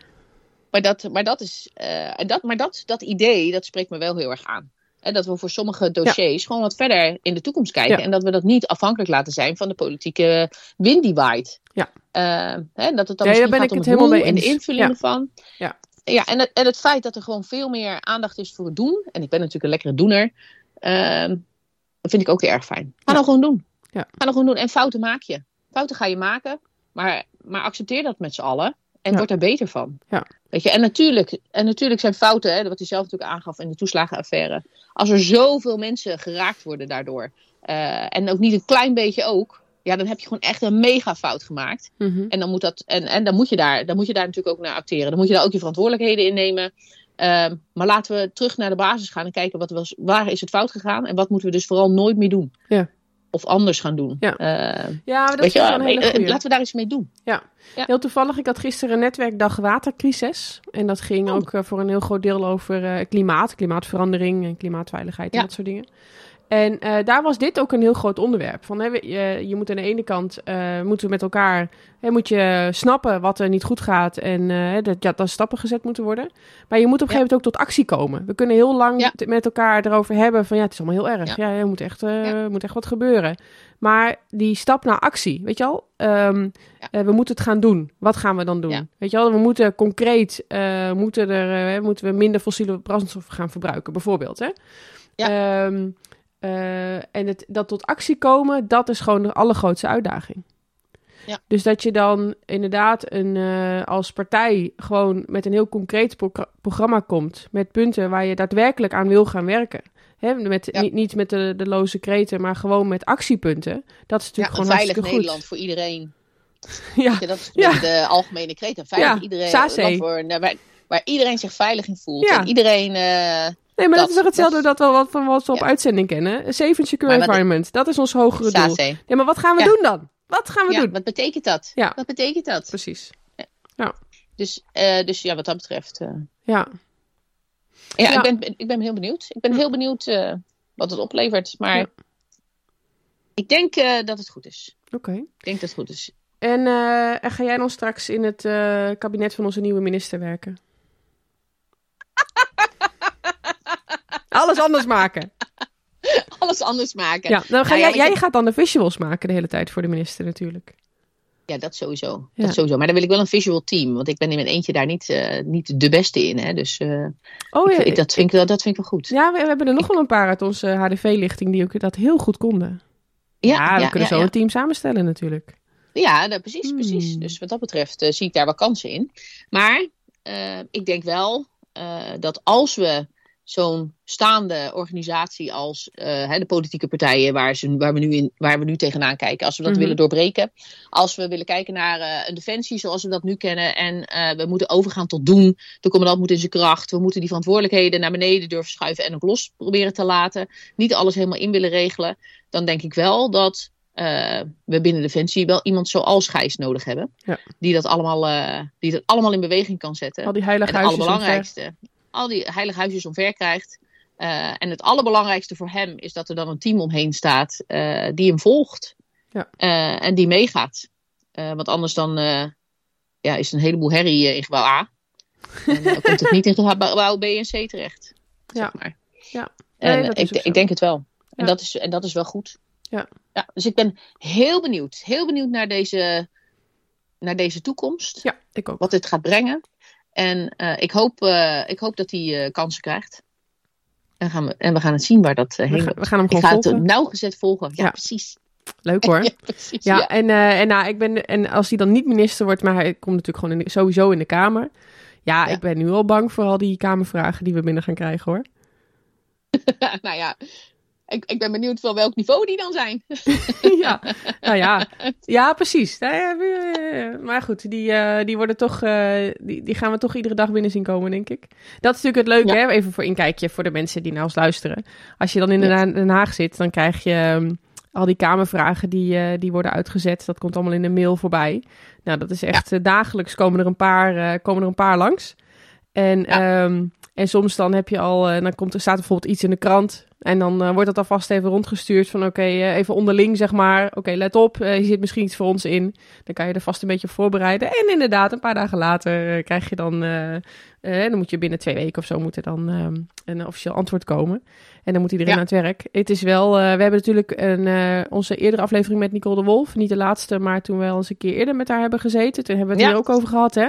Maar, dat, maar, dat, is, en dat, maar dat, dat idee, dat spreekt me wel heel erg aan. En dat we voor sommige dossiers gewoon wat verder in de toekomst kijken. Ja. En dat we dat niet afhankelijk laten zijn van de politieke wind die waait. Ja. Hè, dat het dan Ja, daar misschien ben gaat ik het helemaal mee en de invulling ervan. Ja. Ja, en, het, en het feit dat er gewoon veel meer aandacht is voor het doen. En ik ben natuurlijk een lekkere doener. ehm, dat vind ik ook heel erg fijn. Ga nou gewoon doen. Ja. Ga nou gewoon doen. En fouten maak je. Fouten ga je maken. Maar, maar accepteer dat met z'n allen. En Ja. word er beter van. Ja. Weet je, en natuurlijk, en natuurlijk zijn fouten, hè, wat hij zelf natuurlijk aangaf in de toeslagenaffaire. Als er zoveel mensen geraakt worden daardoor. eh, en ook niet een klein beetje ook. Ja, dan heb je gewoon echt een mega fout gemaakt. Mhm. En dan moet, dat, en, en dan moet, je daar, dan moet je daar natuurlijk ook naar acteren. Dan moet je daar ook je verantwoordelijkheden in nemen. Ehm, maar laten we terug naar de basis gaan en kijken wat was, waar is het fout gegaan en wat moeten we dus vooral nooit meer doen. Ja. Of anders gaan doen. Ja. Eh, Ja, maar dat is wel een hele eh, goeie. laten we daar iets mee doen. Ja. Heel toevallig, ik had gisteren een netwerkdag watercrisis. En dat ging Oh. ook eh, voor een heel groot deel over eh, klimaat, klimaatverandering en klimaatveiligheid en Ja. dat soort dingen. En eh, daar was dit ook een heel groot onderwerp. Van, hè, je, je moet aan de ene kant, eh, moeten we met elkaar, hè, moet je snappen wat er niet goed gaat. En eh, dat, ja, dat stappen gezet moeten worden. Maar je moet op een gegeven moment ook tot actie komen. We kunnen heel lang Ja. met elkaar erover hebben van, ja, het is allemaal heel erg. Ja, Ja. er moet echt, Ja. moet echt wat gebeuren. Maar die stap naar actie, weet je al? Ehm, eh, we moeten het gaan doen. Wat gaan we dan doen? Ja. Weet je wel, we moeten concreet, moeten, er, moeten we minder fossiele brandstoffen gaan verbruiken, bijvoorbeeld. Hè? Ehm, eh, en het, dat tot actie komen, dat is gewoon de allergrootste uitdaging. Ja. Dus dat je dan inderdaad een, eh, als partij gewoon met een heel concreet pro- programma komt. Met punten waar je daadwerkelijk aan wil gaan werken. Hè, met, Ja. niet, niet met de, de loze kreten, maar gewoon met actiepunten. Dat is natuurlijk een gewoon veilig hartstikke Nederland goed. voor iedereen. Ja, dat is de algemene kreet. Een veilig iedereen. Voor, waar, waar iedereen zich veilig in voelt. En iedereen... eh, Nee, maar dat, Dat- is toch hetzelfde dat- dat, we wat van wat we op Ja. uitzending kennen. Een safe and secure Maar environment. Dat is ons hogere doel. Ja, maar wat gaan we Ja. doen dan? Wat gaan we Ja, doen? wat betekent dat? Ja. Wat betekent dat? Precies. Dus, eh, dus ja, wat dat betreft... eh, Ja. Ja, Ja. Ik, ben, ik ben heel benieuwd. Ik ben heel benieuwd eh, wat het oplevert. Maar Ja. ik denk dat het goed is. Oké. Ik denk dat het goed is. En, en ga jij dan straks in het kabinet van onze nieuwe minister werken? Alles anders maken. Alles anders maken. Ja, ga Nou ja, jij, jij gaat dan de visuals maken de hele tijd voor de minister natuurlijk. Ja, dat sowieso. Ja. dat sowieso. Maar dan wil ik wel een visual team. Want ik ben in mijn eentje daar niet, eh, niet de beste in. Hè? Dus eh, Oh ja, ik- dat, vind ik, wel- dat vind ik wel goed. ja we, we hebben er nog wel een paar uit onze HDV-lichting die ook dat heel goed konden. Ja, we kunnen zo ja. een team samenstellen natuurlijk. Ja, dat, precies, Hmm. precies. Dus wat dat betreft eh, zie ik daar wel kansen in. Maar ik denk wel dat als we zo'n staande organisatie als eh, hè, de politieke partijen waar, ze, waar, we nu in, waar we nu tegenaan kijken, als we dat Mhm. willen doorbreken, als we willen kijken naar eh, een defensie zoals we dat nu kennen en eh, we moeten overgaan tot doen, de commandant moet in zijn kracht, we moeten die verantwoordelijkheden naar beneden durven schuiven en ook los proberen te laten, niet alles helemaal in willen regelen, dan denk ik wel dat we binnen Defensie wel iemand zoals Gijs nodig hebben. Ja. Die, dat allemaal, die dat allemaal in beweging kan zetten. Al die heilige en het allerbelangrijkste, al die heilige huisjes omver krijgt. Eh, en het allerbelangrijkste voor hem is dat er dan een team omheen staat eh, die hem volgt. Ja. Eh, en die meegaat. Want anders dan ja, is een heleboel herrie in gebouw A. En dan komt het niet in gebouw B en C terecht. Ja. Zeg maar. Ja. En Nee, ik, ik denk het wel. Ja. En, dat is, en dat is wel goed. Ja. Ja, dus ik ben heel benieuwd. Heel benieuwd naar deze, naar deze toekomst. Ja, ik ook. Wat dit gaat brengen. En eh, ik, hoop, eh, ik hoop dat hij eh, kansen krijgt. En, gaan we, en we gaan het zien waar dat We, heen gaan, loopt. we gaan hem Ik gewoon ga het volgen. nauwgezet volgen. Ja, Ja. precies. Leuk hoor. Ja, precies. Ja, Ja. En, en, nou, ik ben, en als hij dan niet minister wordt, maar hij komt natuurlijk gewoon in de- sowieso in de Kamer. Ja, Ja. ik ben nu al bang voor al die Kamervragen die we binnen gaan krijgen hoor. nou ja, ik, ik ben benieuwd van welk niveau die dan zijn. ja, nou ja. Ja, precies. Nou Maar goed, die, eh, die, worden toch, eh, die, die gaan we toch iedere dag binnen zien komen, denk ik. Dat is natuurlijk het leuke, Ja. hè? even voor inkijkje voor de mensen die naar ons luisteren. Als je dan in. Den Den Haag zit, dan krijg je ehm, al die Kamervragen die, eh, die worden uitgezet. Dat komt allemaal in de mail voorbij. Nou, dat is echt dagelijks komen er een paar, komen er een paar langs. En, ehm, en soms dan heb je al, eh, dan komt er, staat bijvoorbeeld iets in de krant. En dan eh, wordt dat alvast even rondgestuurd van oké, eh, even onderling zeg maar. Oké, let op, hier zit misschien iets voor ons in. Dan kan je er vast een beetje op voorbereiden. En inderdaad, een paar dagen later krijg je dan, dan moet je binnen twee weken of zo moet er dan ehm, een officieel antwoord komen. En dan moet iedereen Ja. aan het werk. Het is wel, we hebben natuurlijk een, onze eerdere aflevering met Nicole de Wolf. Niet de laatste, maar toen we al eens een keer eerder met haar hebben gezeten. Toen hebben we het Ja. hier ook over gehad, hè?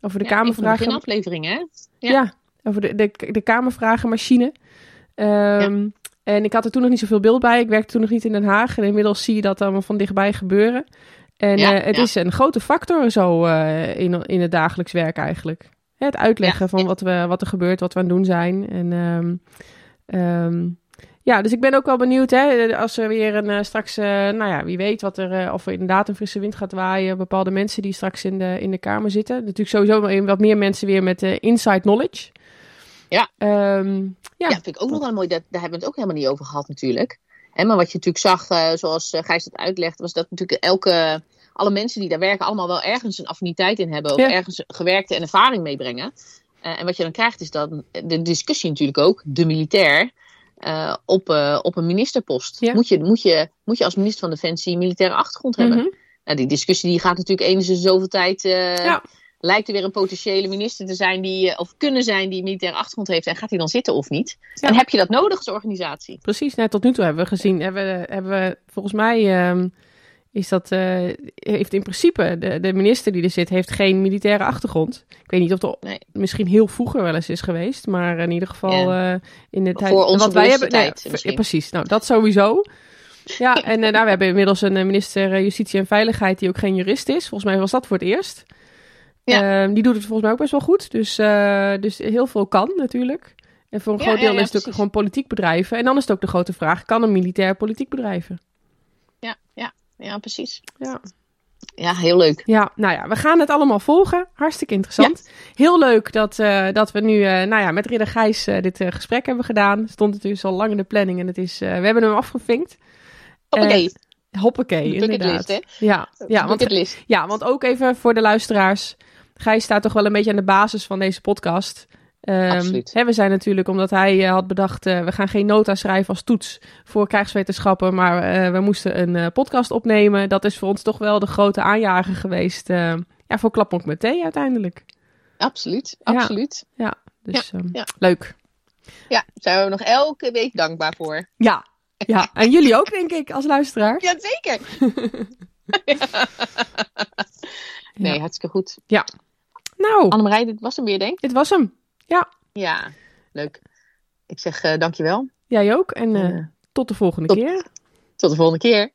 Over de Ja, een Kamervragen. beginafleveringen, hè? Ja, Over de, de, de Kamervragenmachine. Ehm, En ik had er toen nog niet zoveel beeld bij. Ik werkte toen nog niet in Den Haag. En inmiddels zie je dat allemaal van dichtbij gebeuren. En Ja, eh, het ja. is een grote factor zo eh, in, in het dagelijks werk eigenlijk. Hè, Het uitleggen van. Wat, we, wat er gebeurt, wat we aan het doen zijn. En ehm, ehm, Ja, dus ik ben ook wel benieuwd hè, als er weer een, uh, straks, uh, nou ja, wie weet wat er, uh, of er inderdaad een frisse wind gaat waaien. Bepaalde mensen die straks in de, in de Kamer zitten. Natuurlijk sowieso wat meer mensen weer met inside knowledge. Ja. Um, ja. ja, vind ik ook nog wel mooi. Dat, daar hebben we het ook helemaal niet over gehad natuurlijk. En maar wat je natuurlijk zag, zoals Gijs dat uitlegt, was dat natuurlijk elke, alle mensen die daar werken allemaal wel ergens een affiniteit in hebben. Of ja. ergens gewerkte en ervaring meebrengen. en wat je dan krijgt is dan de discussie natuurlijk ook, de militair. Uh, op, uh, op een ministerpost. Ja. Moet, je, moet, je, moet je als minister van Defensie een militaire achtergrond hebben? Nou, die discussie die gaat natuurlijk eens in zoveel tijd. Uh, ja. Lijkt er weer een potentiële minister te zijn die, of kunnen zijn die een militaire achtergrond heeft. En gaat hij dan zitten of niet? Ja. En heb je dat nodig als organisatie? Precies, net tot nu toe hebben we gezien. Hebben we, hebben we volgens mij. Um, is dat, uh, heeft in principe de, de minister die er zit, heeft geen militaire achtergrond. Ik weet niet of het nee. misschien heel vroeger wel eens is geweest, maar in ieder geval Ja. uh, in de tijd. Voor onze wat wij hebben, tijd nee, precies. Nou, dat sowieso. Ja, en uh, nou, we hebben inmiddels een minister Justitie en Veiligheid die ook geen jurist is. Volgens mij was dat voor het eerst. Ja. Ehm, die doet het volgens mij ook best wel goed. Dus, uh, dus heel veel kan natuurlijk. En voor een Ja, groot deel ja, is het ook precies. gewoon politiek bedrijven. En dan is het ook de grote vraag: kan een militair politiek bedrijven? Ja, ja, ja, precies. Ja. Ja, heel leuk. Ja, nou ja, we gaan het allemaal volgen. Hartstikke interessant. Heel leuk dat, uh, dat we nu uh, nou ja, met Ridder Gijs uh, dit gesprek hebben gedaan. Het stond natuurlijk al lang in de planning en het is, we hebben hem afgevinkt. Hoppakee. hoppakee, bucketlist, inderdaad. hè? Ja, ja, want, ja, want ook even voor de luisteraars. Gijs staat toch wel een beetje aan de basis van deze podcast. Um, Absoluut. Hè, we zijn natuurlijk, omdat hij uh, had bedacht, uh, we gaan geen nota schrijven als toets voor krijgswetenschappen, maar uh, we moesten een podcast opnemen. Dat is voor ons toch wel de grote aanjager geweest. ja, voor Klapmok met thee uiteindelijk. Absoluut, Ja. absoluut. Ja, dus um, ja. leuk. Ja, zijn we nog elke week dankbaar voor. Ja, ja, en jullie ook denk ik als luisteraar. Ja, zeker. nee, Ja. hartstikke goed. Nou, Annemarij, dit was hem weer, denk ik. dit was hem. Ja, leuk. Ik zeg uh, dankjewel. Jij ook en uh, Ja. tot de volgende Tot- keer. Tot de volgende keer.